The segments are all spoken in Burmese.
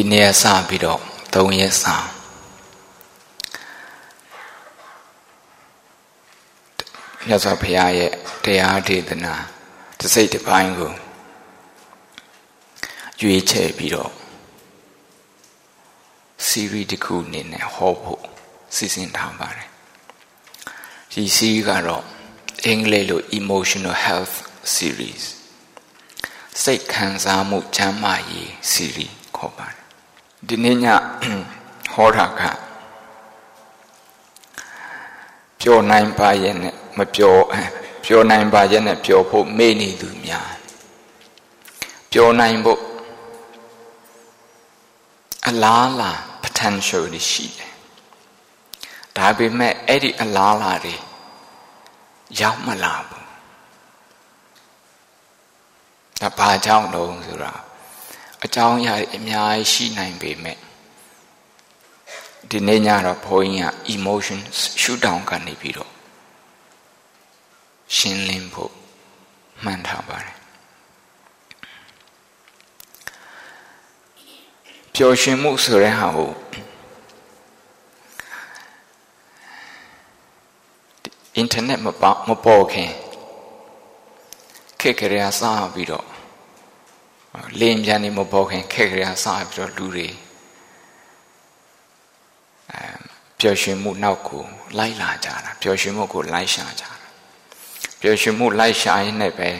ဒီနေ့စပြီးတော့၃ရက်စာမြတ်စွာဘုရားရဲ့တရားဒေသနာတစ်စိတ်တစ်ပိုင်းကိုရွေးချယ်ပြီးတော့စီရီတစ်ခုအနေနဲ့ဟောဖို့စီစဉ်ထားပါတယ်ဒီစီးကတော့အင်္ဂလိပ်လို emotional health series စိတ်ခံစားမှုချမ်းသာရေး series ခေါ်ပါတယ် ဒီနေ့ညဟောတာကပျော်နိုင်ပါရဲ့နဲ့မပျော်ပျော်နိုင်ပါရဲ့နဲ့ပျော်ဖို့မေ့နေသူများပျော်နိုင်ဖို့အလားလာ potential တွေရှိတယ်ဒါပေမဲ့အဲ့ဒီအလားလာတွေရောက်မလာဘူးဒါဘာကြောင့်တော့ဆိုတာ အကြောင်းအရာတွေအများကြီးရှိနိုင်ပေမဲ့ဒီနေ့ညတော့ဘုန်းကြီးက emotion shoot down ကနေပြီးတော့ရှင်းလင်းဖို့မှန်ထားပါတယ်ပျော်ရွှင်မှုဆိုတဲ့ဟာကိုအင်တာနက်မပေါ့မပေါ်ခင်ခက်ကြရစားပြီးတော့ လင်းပြန်နေမပေါ်ခင်ခက်ကြရစားပြီးတော့လူတွေအဲပျော်ရွှင်မှုနောက်ကိုလိုက်လာကြတာပျော်ရွှင်မှုကိုလိုက်ရှာကြတာပျော်ရွှင်မှုလိုက်ရှာရင်းနဲ့ပဲ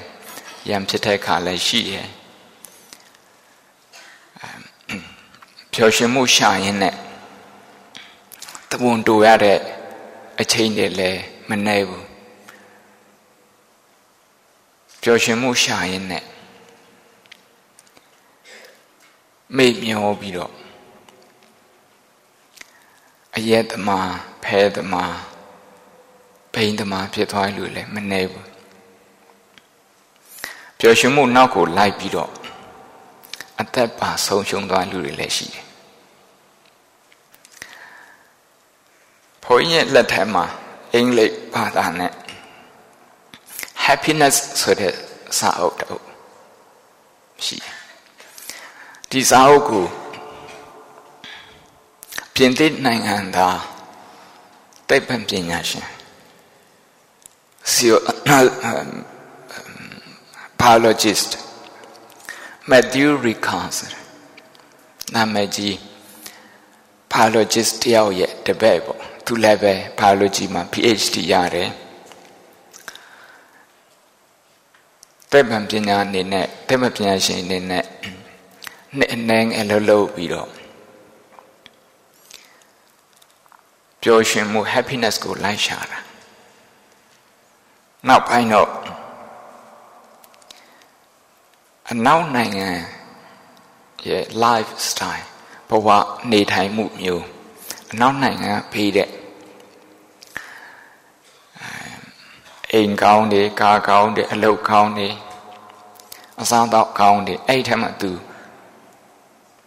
ရံဖြစ်တဲ့ခါလည်းရှိတယ်ပျော်ရွှင်မှုရှာရင်းနဲ့တပွန်တူရတဲ့အချိန်တွေလည်းမနှဲဘူးပျော်ရွှင်မှုရှာရင်းနဲ့ မိတ်မျောပြီးတော့အယက်သမားဖဲသမားဘိန်းသမားဖြစ်သွားလို့လည်းမနှဲဘူးပျော်ရွှင်မှုနောက်ကိုလိုက်ပြီးတော့အသက်ပါဆုံးရှုံးသွားလူတွေလည်းရှိတယ်ဘုန်းကြီးရဲ့လက်ထက်မှာအင်္ဂလိပ်ဘာသာနဲ့ happiness ဆိုတဲ့စာအုပ်တအုပ်ရှိတယ် ဒီစာအုပ်ကိုပြင်သစ်နိုင်ငံသားတိတ်ပံပညာရှင် biologist Matthew Ricard နာမည်ကြီး biologist တယောက်ရဲ့တပည့်ပေါ့သူလည်းပဲ biology မှာ PhD ရတယ်တက်ပံပညာအနေနဲ့တက်ပံပညာရှင်အနေနဲ့ နှစ်အနှဲငယ်လှုပ်လှုပ်ပြီးတော့ပျော်ရွှင်မှု happiness ကိုလိုက်ရှာတာနောက်ပိုင်းတော့အနောက်နိုင်ငံရဲ့ lifestyle ဘဝနေထိုင်မှုမျိုးအနောက်နိုင်ငံဖေးတဲ့အိမ်ကောင်းတွေကားကောင်းတွေအလုပ်ကောင်းတွေအစားတော့ကောင်းတွေအဲ့ထက်မှသူ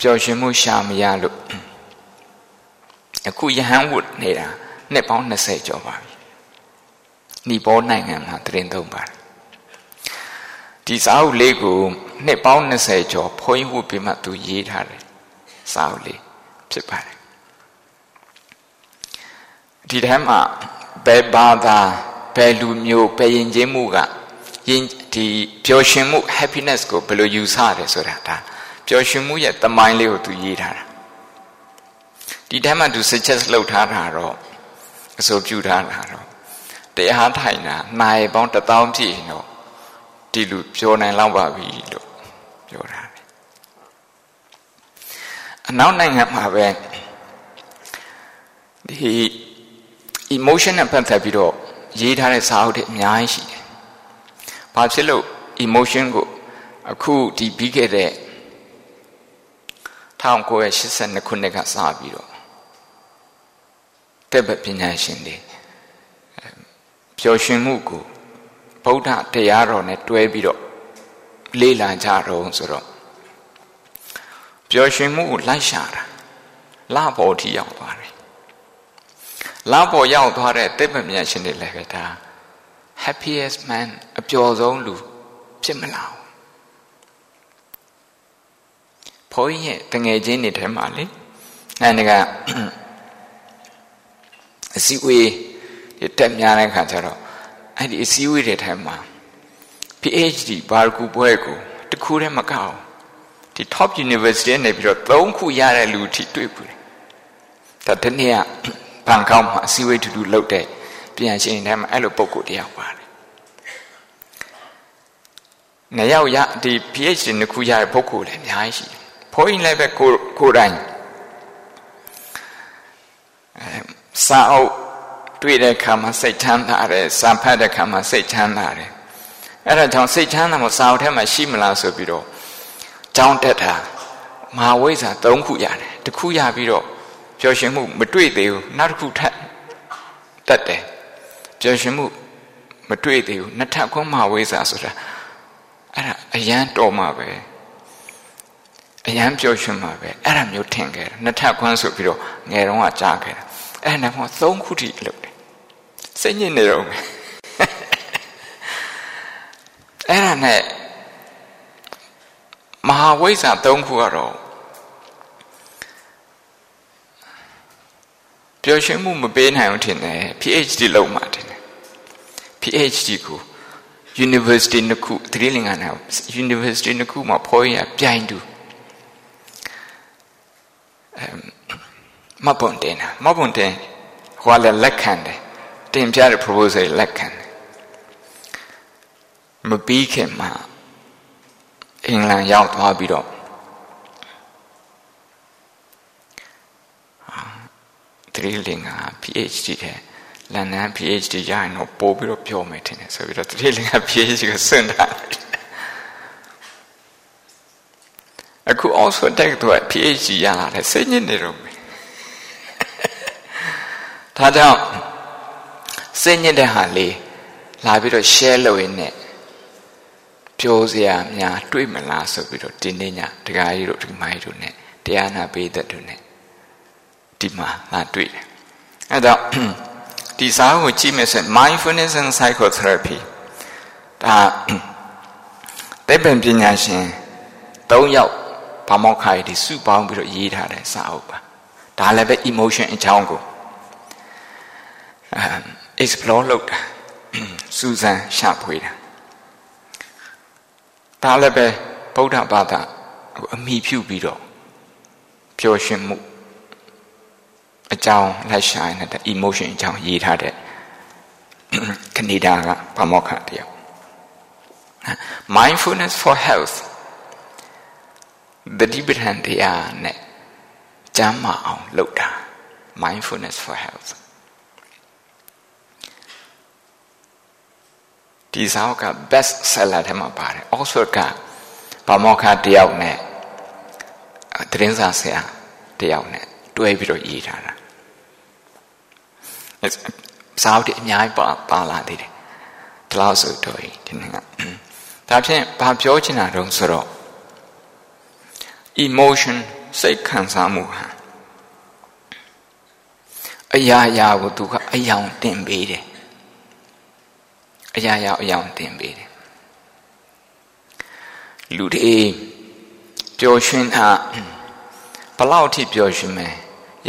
ပျော်ရွှင်မှုရှာမရလို့အခုယဟန်ဝတ်နေတာနှစ်ပေါင်း20ကျော်ပါပြီ။နီပေါနိုင်ငံမှာတရင်သုံးပါတယ်။ဒီစာအုပ်လေးကိုနှစ်ပေါင်း20ကျော်ဘုန်းကြီးဝတ်ပြီးမှသူရေးထားတယ်။စာအုပ်လေးဖြစ်ပါတယ်။ဒီထဲမှာဘယ်ဘာသာဘယ်လူမျိုးဘယ်ယဉ်ကျေးမှုကယဉ်ဒီပျော်ရွှင်မှု happiness ကိုဘယ်လိုယူဆရတယ်ဆိုတာဒါ ပျော်ရွှင်မှုရဲ့တမိုင်းလေးကိုသူရေးထားတာဒီထဲမှာသူ suggest လုပ်ထားတာတော့အဆိုပြုထားတာတော့တရားထိုင်တာနိုင်ပေါင်း1000ပြည့်တော့ဒီလူပြောနိုင်လောက်ပါပြီလို့ပြောတာအနောက်နိုင်ငံမှာပဲဒီ emotion နဲ့ပတ်သက်ပြီးတော့ရေးထားတဲ့စာအုပ်တွေအများကြီးရှိတယ်။ဘာဖြစ်လို့ emotion ကိုအခုဒီပြီးခဲ့တဲ့ 1982ခုနှစ်ကစပြီးတော့တက်ပပညာရှင်တွေပျော်ရွှင်မှုကိုဗုဒ္ဓတရားတော်နဲ့တွဲပြီးတော့လေ့လာကြတော့ဆိုတော့ပျော်ရွှင်မှုကိုလိုက်ရှာတာလပေါ်ထိရောက်သွားတယ်လပေါ်ရောက်သွားတဲ့တက်ပပညာရှင်တွေလည်းပဲဒါ happiest man အပျော်ဆုံးလူဖြစ်မလားပ ဘုန်းကြီးရဲ့တငယ်ချင်းတွေထဲမှာလေအဲဒီကအစည်းအဝေးတက်များတဲ့ခါကျတော့အဲ့ဒီအစည်းအဝေးတွေထဲမှာ PhD ဘာကူပွဲကိုတခုတည်းမကောက်ဒီ top university နဲ့ပြီးတော့၃ခုရတဲ့လူထိတွေ့ဘူးဒါတနေ့ကဘန်ကောက်မှာအစည်းအဝေးတူတူလုပ်တဲ့ပြန်ရှင်ထဲမှာအဲ့လိုပုံကိုတယောက်ပါတယ်နှစ်ယောက်ရဒီ PhD နှစ်ခုရတဲ့ပုဂ္ဂိုလ်လည်းအများကြီးရှိတယ် ဘုန်းကြီးလည်းပဲကိုကိုတိုင်းအဲစာအုပ်တွေ့တဲ့အခါမှာစိတ်ချမ်းသာတယ်စာဖတ်တဲ့အခါမှာစိတ်ချမ်းသာတယ်အဲ့ဒါကြောင့်စိတ်ချမ်းသာမှုစာအုပ်ထဲမှာရှိမလားဆိုပြီးတော့ကြောင်းတက်တာမဟာဝိဇ္ဇာ၃ခုရတယ်တစ်ခုရပြီးတော့ပျော်ရွှင်မှုမတွေ့သေးဘူးနောက်တစ်ခုထပ်တက်တယ်ပျော်ရွှင်မှုမတွေ့သေးဘူးနှစ်ထပ်ခွန်းမဟာဝိဇ္ဇာဆိုတာအဲ့ဒါအရန်တော်မှာပဲ အရန်ပျော်ရွှင်မှာပဲအဲ့ဒါမျိုးထင်ခဲ့တယ်နှစ်ထပ်ခွန်းဆိုပြီးတော့ငယ်တုန်းကကြားခဲ့တာအဲ့ဒါမှသုံးခုထိလုပ်တယ်စိတ်ညစ်နေတော့မယ်အဲ့ဒါနဲ့မဟာဝိဇ္ဇာ၃ခုကတော့ပျော်ရွှင်မှုမပေးနိုင်ဘူးထင်တယ် PhD လုပ်မှထင်တယ် PhD ကို University နှစ်ခုသတိလင်္ကာနာ University နှစ်ခုမှာဖော်ရပြိုင်တူ မပွန်တင်တာမပွန်တင်ဟိုလည်းလက်ခံတယ်တင်ပြတဲ့ proposal လက်ခံတယ်မပြီးခင်မှာအင်္ဂလန်ရောက်သွားပြီးတော့သတိလင်္ကာ PhD တဲ့လန်ဒန် PhD ရရင်တော့ပို့ပြီးတော့ပြောမယ်ထင်တယ်ဆိုပြီးတော့သတိလင်္ကာ PhD ကိုစွန့်တာ အခု Oxford တက္ကသိုလ် PhD ရလာတယ်စိတ်ညစ်နေတော့မယ်ဒါကြောင့်စိတ်ညစ်တဲ့ဟာလေးလာပြီးတော့ share လုပ်ရင်းနဲ့ပြောစရာများတွေ့မလားဆိုပြီးတော့ဒီနေ့ညဒကာကြီးတို့ဒီမိုင်းတို့ ਨੇ တရားနာပေးတဲ့တို့ ਨੇ ဒီမှာငါတွေ့တယ်အဲတော့ဒီစာအုပ်ကိုကြည့်မယ်ဆိုရင် mindfulness and psychotherapy ဒါသိပ္ပံပညာရှင်၃ယောက် ဘာမောက်ခိုင်ဒီစုပေါင်းပြီးတော့ရေးထားတဲ့စာအုပ်ပါဒါလည်းပဲ emotion အကြောင်းကိုအဲ explore လုပ်တာစူးစမ်းရှာဖွေတာဒါလည်းပဲဗုဒ္ဓဘာသာအမိပြုပြီးတော့ပျော်ရွှင်မှုအကြောင်းလိုက်ရှာနေတဲ့ emotion အကြောင်းရေးထားတဲ့ကနေဒါကဗမောက္ခတယောက် mindfulness for health တတိပဋ္ဌာန်တရားနဲ့ကျမ်းမာအောင်လုပ်တာ mindfulness for health ဒီစာအုပ်က best seller ထဲမှာပါတယ် Oxford ကဗမောက္ခတယောက်နဲ့သတင်းစာဆရာတယောက်နဲ့တွဲပြီးတော့ရေးထားတာစာအုပ်တွေအများကြီးပါပါလာသေးတယ်ဒီလောက်ဆိုတော့ဒီနေ့ကဒါဖြင့်ဘာပြောချင်တာတုံးဆိုတော့ emotion စိတ်ခံစားမှုဟာအရာရာကိုသူကအယောင်တင်ပေးတယ်အရာရာအယောင်တင်ပေးတယ်လူတွေပျော်ရွှင်တာဘလောက်ထိပျော်ရွှင်မယ်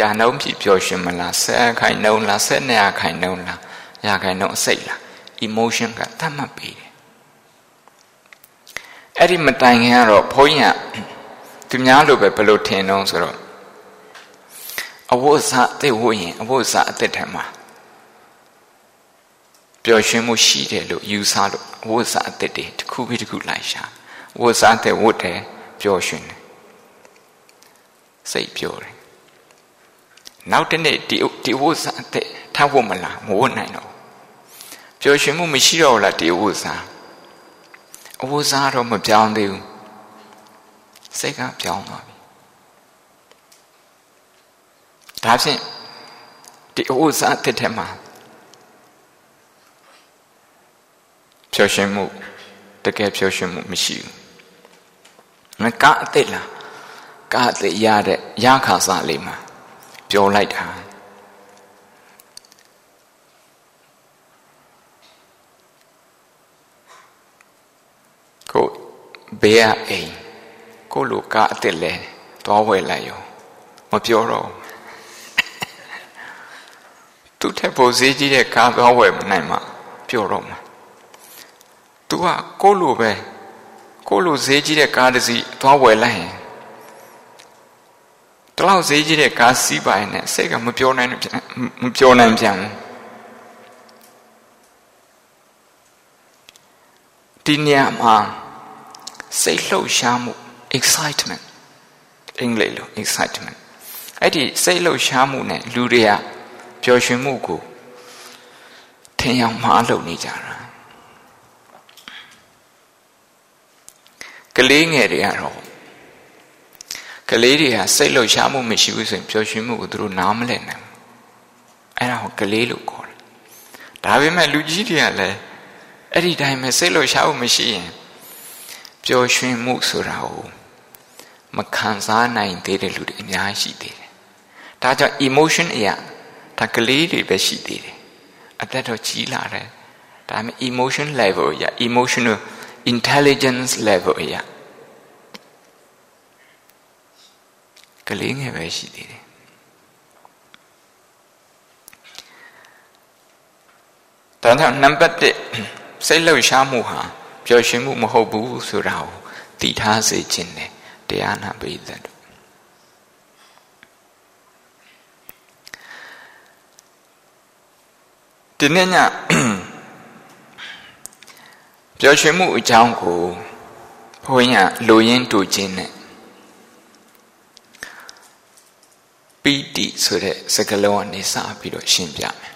ရာနှုံးဖြစ်ပျော်ရွှင်မလားဆယ်ခိုင်နှုံးလားဆယ်နှစ်ခိုင်နှုံးလားရာခိုင်နှုံးအစိတ်လား emotion ကတတ်မှတ်ပေးတယ်အဲ့ဒီမတိုင်ခင်ကတော့ဘုန်းကြီးက သူများလိုပဲဘယ်လိုထင်တော့ဆိုတော့အဝတ်အစားအသက်ဝတ်ရင်အဝတ်အစားအသက်ထဲမှာပျော်ရွှင်မှုရှိတယ်လို့ယူဆလို့အဝတ်အစားအသက်တွေတစ်ခုပြီးတစ်ခုလိုက်ရှာဝတ်စားတဲ့ဝတ်တယ်ပျော်ရွှင်တယ်စိတ်ပျော်တယ်နောက်တနေ့ဒီဒီဝတ်စားအသက်ထပ်ဝတ်မလားမဝတ်နိုင်တော့ပျော်ရွှင်မှုမရှိတော့လားဒီဝတ်စားအဝတ်စားတော့မပြောင်းသေးဘူး စိတ်ကပြောင်းသွားပြီဒါဖြင့်ဒီအဝတ်စားတစ်ထက်မှာပျော်ရွှင်မှုတကယ်ပျော်ရွှင်မှုမရှိဘူးငါကအသက်လားကအသက်ရတဲ့ရခါစားလေးမှာပြောလိုက်တာကိုဘေးအိမ် ကိုလူကအစ်စ်လဲသွားဝယ်လိုက်ရောမပြောတော့သူထက်ပိုဈေးကြီးတဲ့ကားသွားဝယ်မနိုင်မှပြောတော့မှာ तू ကကိုလိုပဲကိုလိုဈေးကြီးတဲ့ကားတစ်စီးသွားဝယ်လိုက်ရင်တလောက်ဈေးကြီးတဲ့ကားစီးပါရင်လည်းစိတ်ကမပြောနိုင်မပြောနိုင်ပြန်ဘူးဒီနေရာမှာစိတ်လှုပ်ရှားမှု excitement အင်္ဂလိပ်လို excitement အဲ့ဒီစိတ်လှုပ်ရှားမှုနဲ့လူတွေကပျော်ရွှင်မှုကိုထင်အောင်မှားလုပ်နေကြတာကလေးငယ်တွေကတော့ကလေးတွေကစိတ်လှုပ်ရှားမှုမရှိဘူးဆိုရင်ပျော်ရွှင်မှုကိုသူတို့နားမလည်နိုင်ဘူးအဲ့ဒါကိုကလေးလို့ခေါ်တယ်ဒါပေမဲ့လူကြီးတွေကလည်းအဲ့ဒီတိုင်းပဲစိတ်လှုပ်ရှားမှုမရှိရင်ပျော်ရွှင်မှုဆိုတာကို မခံစားနိုင်သေးတဲ့လူတွေအများကြီးရှိသေးတယ်ဒါကြောင့် emotion အရာဒါကလေးတွေပဲရှိသေးတယ်အသက်တော့ကြီးလာတယ်ဒါပေမဲ့ emotion level အရာ emotional intelligence level အရာကလေးငယ်ပဲရှိသေးတယ်ဒါကြောင့်နံပါတ်1စိတ်လှုပ်ရှားမှုဟာပျော်ရွှင်မှုမဟုတ်ဘူးဆိုတာကိုတည်ထားစေခြင်းနဲ့ တရားနာပိသက်တို့ဒီနေ့ညပျော်ရွှင်မှုအကြောင်းကိုဘုန်းကြီးကလူရင်းတူခြင်းနဲ့ပီတိဆိုတဲ့စကားလုံးကနေစပြီးတော့ရှင်းပြမယ်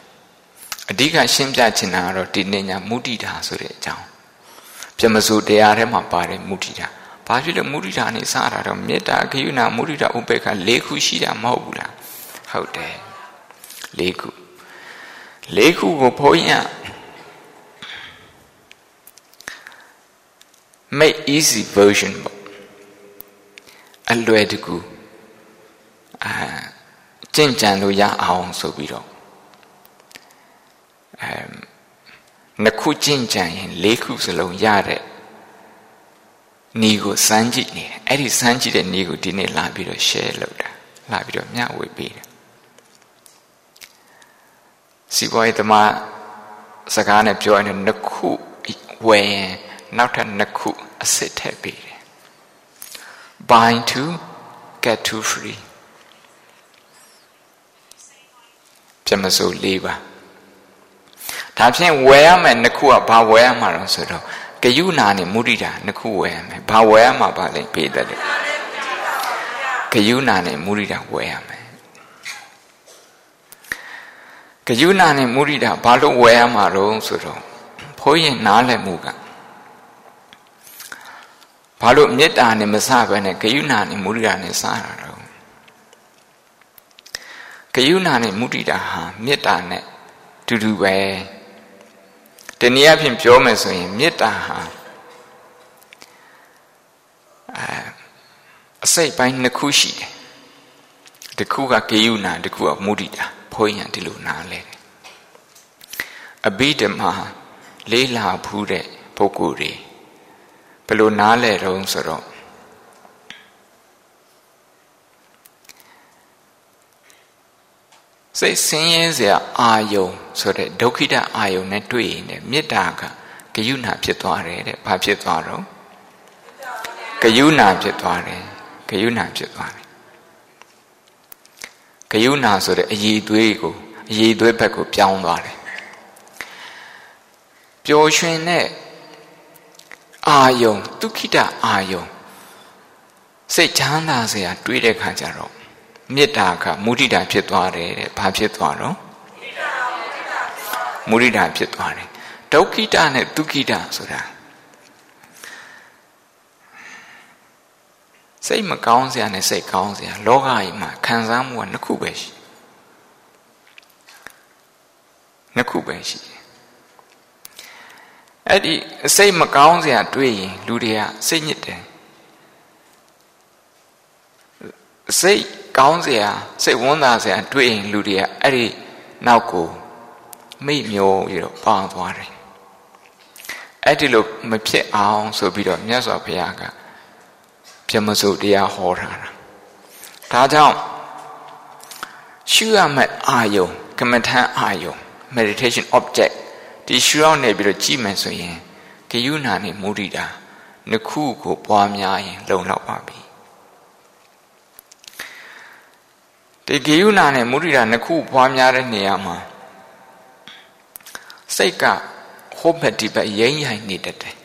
အဓိကရှင်းပြချင်တာကတော့ဒီနေ့ညမုဒိတာဆိုတဲ့အကြောင်းပြမစုတရားထဲမှာပါတယ်မုဒိတာ ဘာဖြစ်လို့မုဒိတာနေစတာတော့မေတ္တာဂယုဏမုဒိတာဥပေက္ခ၄ခုရှိတာမဟုတ်ဘူးလားဟုတ်တယ်၄ခု၄ခုကိုဘုန်းကြီးက make easy version ပေါ့အလွယ်တကူအာကြင်ကြံလို့ရအောင်ဆိုပြီးတော့အဲနှစ်ခုကြင်ကြံရင်လေးခုစလုံးရတဲ့ နီကိုစမ်းကြည့်နေတယ်အဲ့ဒီစမ်းကြည့်တဲ့နီကိုဒီနေ့လာပြီးတော့ share လုပ်တာလာပြီးတော့မျှဝေပေးတယ်စီပွားရေးသမားစကားနဲ့ပြောရင်နှစ်ခုဝယ်ရင်နောက်ထပ်နှစ်ခုအစစ်ထည့်ပေးတယ် buy to get to free ပြမစိုး၄ပါဒါဖြင့်ဝယ်ရမယ်နှစ်ခုကဘာဝယ်ရမှာတော့ဆိုတော့ ဂယုဏနဲ့မုဒိတာနှစ်ခုဝယ်ရမယ်ဘာဝယ်ရမှာပါလဲပေးတယ်လေဂယုဏနဲ့မုဒိတာဝယ်ရမယ်ဂယုဏနဲ့မုဒိတာဘာလို့ဝယ်ရမှာတော့ဆိုတော့ဖိုးရင်နားလည်မှုကဘာလို့မေတ္တာနဲ့မစဘဲနဲ့ဂယုဏနဲ့မုဒိတာနဲ့စတာတော့ဂယုဏနဲ့မုဒိတာဟာမေတ္တာနဲ့တူတူပဲ တနည်းအားဖြင့်ပြောမယ်ဆိုရင်မေတ္တာဟာအဲအစိတ်ပိုင်းနှစ်ခုရှိတယ်တစ်ခုကဂေယုဏတစ်ခုကမုဒိတာဘုန်းကြီးကဒီလိုနားလဲတယ်အဘိဓမ္မာလေးလာဖူးတဲ့ပုဂ္ဂိုလ်တွေဘယ်လိုနားလဲတော့ဆိုတော့ စိတ်ဆင်းရဲစရာအာယုံဆိုတဲ့ဒုက္ခိတအာယုံနဲ့တွေ့ရင်မေတ္တာကဂယုဏဖြစ်သွားတယ်တဲ့ဘာဖြစ်သွားတော့ဂယုဏဖြစ်သွားတယ်ဂယုဏဖြစ်သွားတယ်ဂယုဏဆိုတဲ့အည်သွေးကိုအည်သွေးဘက်ကိုပြောင်းသွားတယ်ပျော်ရွှင်တဲ့အာယုံဒုက္ခိတအာယုံစိတ်ချမ်းသာစရာ တွေးတဲ့ခါကျတော့ မေတ္တာကမုဒိတာဖြစ်သွားတယ်တဲ့ဘာဖြစ်သွားတော့မုဒိတာဖြစ်သွားတယ်ဒုက္ခိတနဲ့ဒုက္ခိတဆိုတာစိတ်မကောင်းစရာနဲ့စိတ်ကောင်းစရာလောကကြီးမှာခံစားမှုကနှစ်ခုပဲရှိနှစ်ခုပဲရှိအဲ့ဒီစိတ်မကောင်းစရာတွေးရင်လူတွေကစိတ်ညစ်တယ်စိတ် ကောင်းစရာစိတ်ဝန်းသာစရာတွေ့ရင်လူတွေကအဲ့ဒီနောက်ကိုမိမျောပြီးတော့ပေါအောင်သွားတယ်အဲ့ဒီလိုမဖြစ်အောင်ဆိုပြီးတော့မြတ်စွာဘုရားကပြမစုတရားဟောထားတာဒါကြောင့်ရှုရမယ့်အာယုံကမ္မထန်အာယုံ meditation object ဒီရှုအောင်နေပြီးတော့ကြည့်မယ်ဆိုရင်ဂယုဏနဲ့မုဒိတာနှစ်ခုကိုပွားများရင် လုံလောက်ပါပြီ ဒီဂယုဏနဲ့မုဒိတာနှစ်ခုပွားများတဲ့နေရာမှာစိတ်ကဟောဘက်ဒီဘက်ရိမ့်ရိုင်နေတတ်တယ်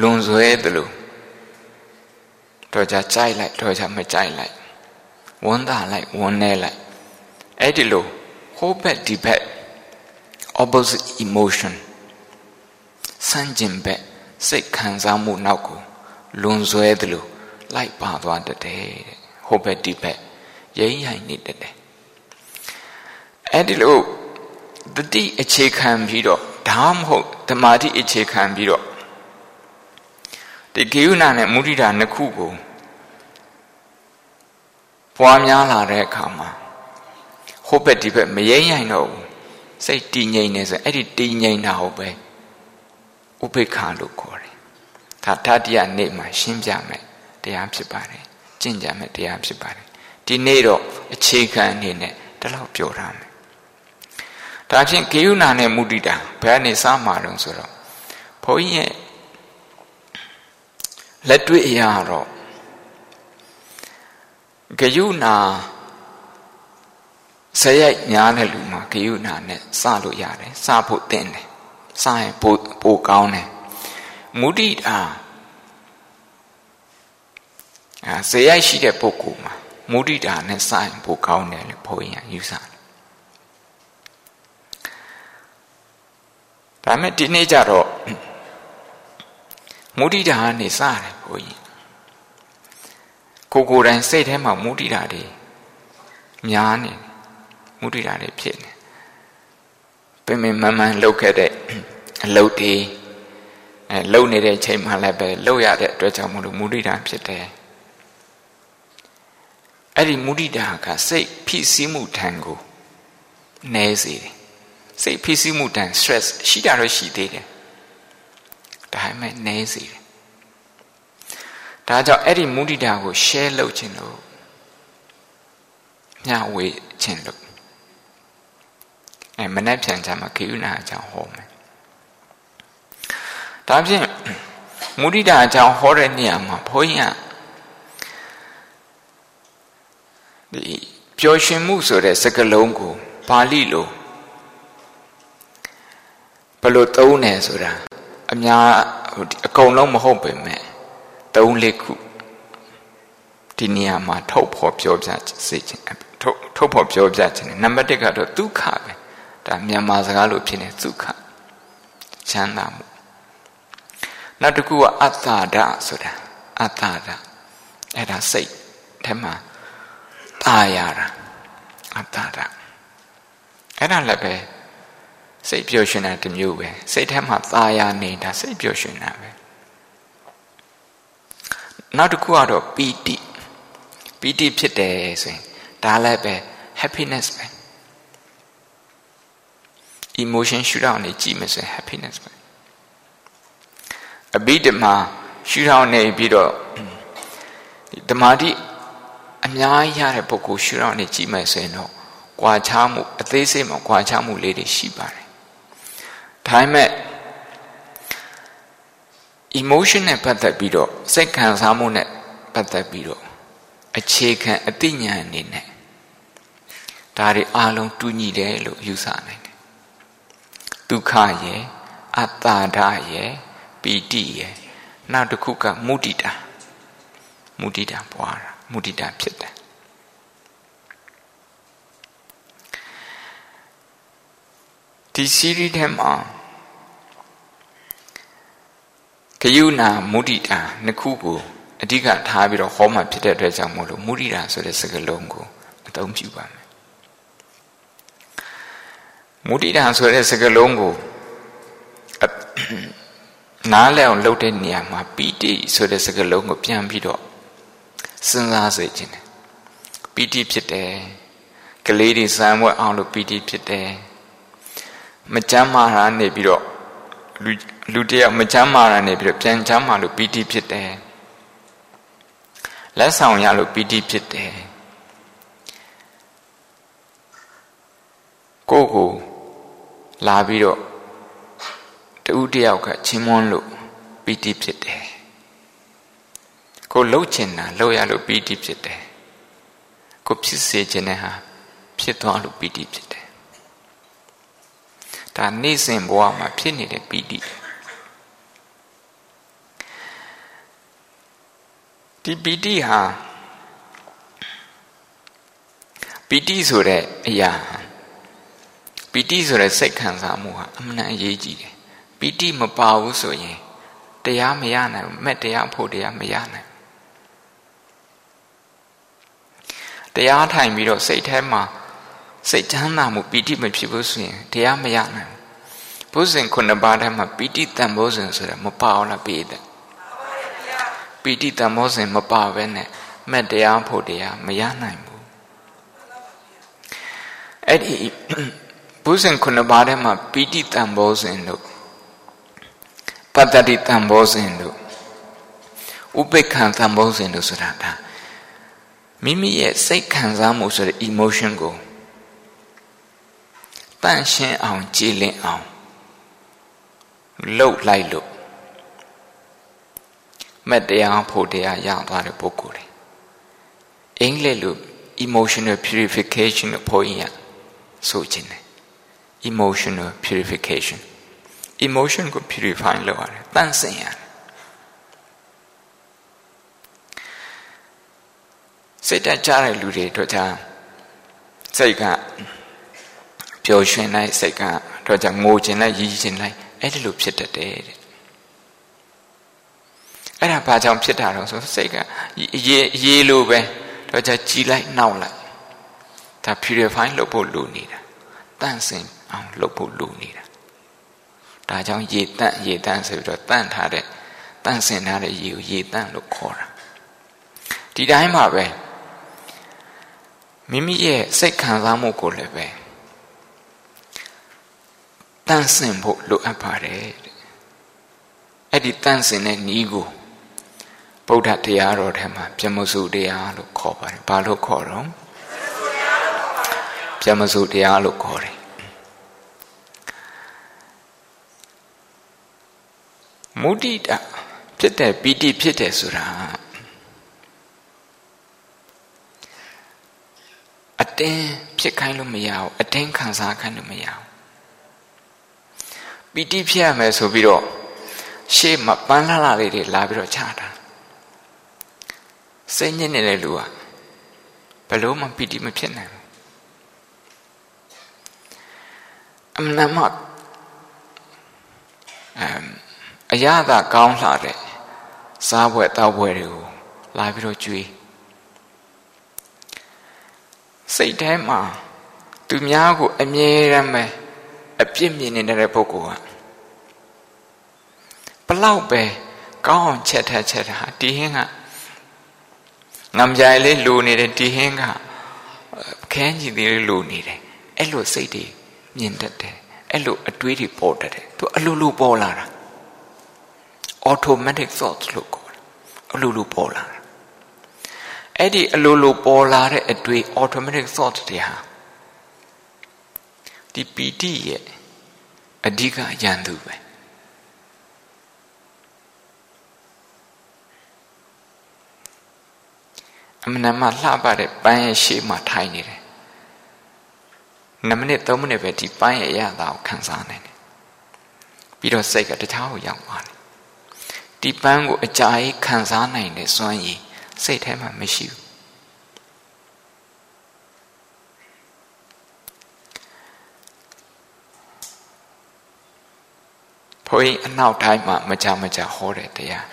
လွန်ဆွဲသလိုတော့ကြကြိုက်လိုက်တော့ကြမကြိုက်လိုက်ဝန်းတာလိုက်ဝန်းနေလိုက်အဲ့ဒီလိုဟိုဘက်ဒီဘက် opposite emotion စမ်းကျင်ဘက်စိတ်ခံစားမှုနောက်ကိုလွန်ဆွဲသလိုလိုက်ပါသွားတတ်တယ်တဲ့ ဟိုဘက်ဒီဘက်ရိမ့်ရိုင်နေတတ်တယ်အဲ့ဒီလိုတတိအခြေခံပြီးတော့ဒါမှမဟုတ်ဓမ္မာတိအခြေခံပြီးတော့ဒီကေယုဏနဲ့မုဒိတာနှစ်ခုကိုပွားများလာတဲ့အခါမှာဟိုဘက်ဒီဘက်မရိမ့်ရိုင်တော့ဘူးစိတ်တည်ငြိမ်နေဆိုအဲ့ဒီတည်ငြိမ်တာဟုတ်ပဲဥပိ္ပခာလို့ခေါ်တယ်ဒါတတိယနေ့မှာရှင်းပြမယ်တရားဖြစ်ပါတယ် ကျင့်ကြမယ်တရားဖြစ်ပါတယ်ဒီနေ့တော့အခြေခံအနေနဲ့ဒီလောက်ပြောထားမယ်ဒါဖြင့်ကေယုဏနဲ့မုဒိတာဘယ်ကနေစမှာတော့ဆိုတော့ဘုန်းကြီးရဲ့လက်တွေ့အရာတော့ဂယုဏဇယိုက်ညားတဲ့လူမှာဂယုဏနဲ့စလို့ရတယ်စဖို့တင်တယ်စရင်ပိုပိုကောင်းတယ်မုဒိတာ အဲဇယိုက်ရှိတဲ့ပုဂ္ဂိုလ်မှာမုဒိတာနဲ့စရင်ပိုကောင်းတယ်လို့ဘုန်းကြီးကယူဆတယ်ဒါမဲ့ဒီနေ့ကျတော့မုဒိတာကနေစတယ်ဘုန်းကြီးကိုကိုယ်တိုင်စိတ်ထဲမှာမုဒိတာတွေများနေမုဒိတာတွေဖြစ်နေပင်ပင်မမှန်လှုပ်ခဲ့တဲ့အလုပ်တွေအဲလှုပ်နေတဲ့ချိန်မှလည်းပဲလှုပ်ရတဲ့အတွက်ကြောင့်မလို့မုဒိတာဖြစ်တယ် အဲ့ဒီမုဒိတာကစိတ်ဖြစ်စည်းမှုထံကိုနည်းစေတယ်စိတ်ဖြစ်စည်းမှုတန် stress ရှိတာတော့ရှိသေးတယ်ဒါပေမဲ့နည်းစေတယ်ဒါကြောင့်အဲ့ဒီမုဒိတာကို share လုပ်ခြင်းလို့မျှဝေခြင်းလို့အဲမနဲ့ပြန်ကြမှာခေယုနာအကြောင်းဟောမယ်ဒါဖြင့်မုဒိတာအကြောင်းဟောတဲ့နေရာမှာဘုန်းကြီးက ဒီပျော်ရွှင်မှုဆိုတဲ့စကားလုံးကိုပါဠိလိုဘယ်လိုသုံးတယ်ဆိုတာအများအကုန်လုံးမဟုတ်ပေမဲ့သုံးလေးခုဒီနေရာမှာထုတ်ဖော်ပြောပြစေခြင်းထုတ်ထုတ်ဖော်ပြောပြခြင်းနံပါတ်1ကတော့ဒုက္ခပဲဒါမြန်မာစကားလိုဖြစ်နေဒုက္ခချမ်းသာမှုနောက်တစ်ခုကအတ္တဒဆိုတာအတ္တဒအဲ့ဒါစိတ်ထဲမှာ ตายရတာအတ္တဒအဲ့ဒါလည်းပဲစိတ်ပျော်ရွှင်တာတစ်မျိုးပဲစိတ်ထဲမှာသာယာနေတာစိတ်ပျော်ရွှင်တာပဲနောက်တစ်ခုကတော့ပီတိပီတိဖြစ်တယ်ဆိုရင်ဒါလည်းပဲ happiness ပဲ emotion ရှုထောင့်နေကြည့်မယ်ဆိုရင် happiness ပဲအဘိဓမ္မာရှုထောင့်နေပြီးတော့ဓမ္မတိ အများကြီးရတဲ့ပုဂ္ဂိုလ်ရှုထောင့်နေကြည့်မယ်ဆိုရင်တော့ကြွာချမှုအသေးစိတ်မှာကြွာချမှုလေးတွေရှိပါတယ်ဒါပေမဲ့ emotion နဲ့ပတ်သက်ပြီးတော့စိတ်ခံစားမှုနဲ့ပတ်သက်ပြီးတော့အခြေခံအသိဉာဏ်အနေနဲ့ဒါတွေအလုံးတူညီတယ်လို့ယူဆနိုင်တယ်ဒုက္ခရယ်အတ္တာဒရယ်ပီတိရယ်နောက်တစ်ခုကမုဒိတာမုဒိတာပွားတာ မုဒိတာဖြစ်တယ်ဒီ series ထဲမှာဂယုဏမုဒိတာနှစ်ခုကိုအဓိကထားပြီးတော့ဟောမှဖြစ်တဲ့အတွက်ကြောင့်မို့လို့မုဒိတာဆိုတဲ့စကားလုံးကိုအသုံးပြုပါမယ်မုဒိတာဆိုတဲ့စကားလုံးကိုနားလည်အောင်လုပ်တဲ့နေရာမှာပီတိဆိုတဲ့စကားလုံးကိုပြန်ပြီးတော့ စဉ်းစားစေခြင်းတယ်ပီတိဖြစ်တယ်ကလေးတွေစမ်းဝဲအောင်လို့ပီတိဖြစ်တယ်မကြမ်းမာတာနေပြီးတော့လူလူတယောက်မချမ်းမာတာနေပြီးတော့ပြန်ချမ်းမာလို့ပီတိဖြစ်တယ်လက်ဆောင်ရလို့ပီတိဖြစ်တယ်ကိုကိုလာပြီးတော့တူတယောက်ကချင်းမွန်းလို့ပီတိဖြစ်တယ် ကိုလှုပ်ချင်တာလှုပ်ရလို့ပီတိဖြစ်တယ်ကိုဖြစ်စေချင်တဲ့ဟာဖြစ်သွားလို့ပီတိဖြစ်တယ်ဒါနေ့စဉ်ဘဝမှာဖြစ်နေတဲ့ပီတိဒီပီတိဟာပီတိဆိုတဲ့အရာပီတိဆိုတဲ့စိတ်ခံစားမှုဟာအမှန်အရေးကြီးတယ်ပီတိမပါဘူးဆိုရင်တရားမရနိုင်ဘူးမဲ့တရားဖို့တရားမရနိုင် တရားထိုင်ပြီးတော့စိတ်ထဲမှာစိတ်ချမ်းသာမှုပီတိမဖြစ်ဘူးဆိုရင်တရားမရနိုင်ဘူးဘုဇင်ခုနှစ်ပါးထဲမှာပီတိတန်ဖိုးစဉ်ဆိုတာမပါအောင်လားပြည်တယ်ပီတိတန်ဖိုးစဉ်မပါဘဲနဲ့မဲ့တရားဖို့တရားမရနိုင်ဘူးအဲ့ဒီဘုဇင်ခုနှစ်ပါးထဲမှာပီတိတန်ဖိုးစဉ်တို့ပတ္တိတန်ဖိုးစဉ်တို့ဥပိ္ပခံတန်ဖိုးစဉ်တို့ဆိုတာဒါ မိမိရဲ့စိတ်ခံစားမှုဆိုတဲ့ emotion ကိုတန့်ရှင်းအောင်ကြည်လင်အောင်လှုပ်လိုက်လို့မတရားဖို့တရားရသွားတဲ့ပုဂ္ဂိုလ်တွေအင်္ဂလိပ်လို emotional purification ကိုဖို့ရင်ဆိုခြင်းတယ် emotional purification emotion ကို purify လုပ်ရတယ်တန့်စင်ရတယ် စိတ်တကြတဲ့လူတွေတို့ကြောင့်စိတ်ကပျော်ရွှင်လိုက်စိတ်ကတော့ကြောင့်ငိုခြင်းလိုက်ရည်ခြင်းလိုက်အဲ့ဒီလိုဖြစ်တတ်တယ်တဲ့အဲ့ဒါဘာကြောင့်ဖြစ်တာတော့ဆိုစိတ်ကရေရေလိုပဲတော့ကြကြည်လိုက်နှောက်လိုက်ဒါ purify လုပ်ဖို့လိုနေတာတန့်စင်အောင်လုပ်ဖို့လိုနေတာဒါကြောင့်ရေတန့်ရေတန့်ဆိုပြီးတော့တန့်ထားတဲ့တန့်စင်ထားတဲ့ရေကိုရေတန့်လို့ခေါ်တာဒီတိုင်းမှာပဲ မိမိရဲ့စိတ်ခံစားမှုကိုလည်းပဲတန့်စင်ဖို့လိုအပ်ပါတယ်အဲ့ဒီတန့်စင်တဲ့ဤကိုဗုဒ္ဓတရားတော်ထဲမှာပြမစုတရားလို့ခေါ်ပါတယ်ဘာလို့ခေါ်တော့ပြမစုတရားလို့ခေါ်တယ်မုဒိတာဖြစ်တဲ့ပီတိဖြစ်တယ်ဆိုတာ အတင်းဖြစ်ခိုင်းလို့မရဘူးအတင်းခံစားခိုင်းလို့မရဘူးပီတိဖြစ်ရမယ်ဆိုပြီးတော့ရှေ့မှာပန်းလာလာလေးတွေလာပြီးတော့ချတာစိတ်ညစ်နေတဲ့လူကဘလို့မှပီတိမဖြစ်နိုင်ဘူးအမှန်မှအမ်အရသာကောင်းလှတဲ့စားပွဲတောက်ပွဲတွေကိုလာပြီးတော့ကြွေး စိတ်ထဲမှာသူများကိုအမြဲတမ်းပဲအပြစ်မြင်နေတဲ့ပုဂ္ဂိုလ်ကဘလောက်ပဲကောင်းအောင်ချက်ထက်ချက်တာဒီဟင်းကငမ်ကြိုင်လေးလူနေတယ်ဒီဟင်းကခဲကြီးသေးလေးလူနေတယ်အဲ့လိုစိတ်တွေမြင်တတ်တယ်အဲ့လိုအတွေးတွေပေါ်တတ်တယ်သူအလိုလိုပေါ်လာတာ automatic thoughts လို့ခေါ်တယ်အလိုလိုပေါ်လာတာ အဲ့ဒီအလိုလိုပေါ်လာတဲ့အတွေ့ automatic thoughts တွေဟာဒီပီတိရဲ့အဓိကယန္တုပဲအမှန်မှလှပတဲ့ပန်းရဲ့ရှေ့မှာထိုင်နေတယ်2မိနစ်3မိနစ်ပဲဒီပန်းရဲ့အရာသာကိုခံစားနိုင်တယ်ပြီးတော့စိတ်ကတခြားကိုရောက်သွားတယ်ဒီပန်းကိုအကြာကြီးခံစားနိုင်တဲ့စွမ်းရည် စိတ်ထဲမှာမရှိဘူးဘုန်းကြီးအနောက်တိုင်းမှာမကြမကြဟောတဲ့တရား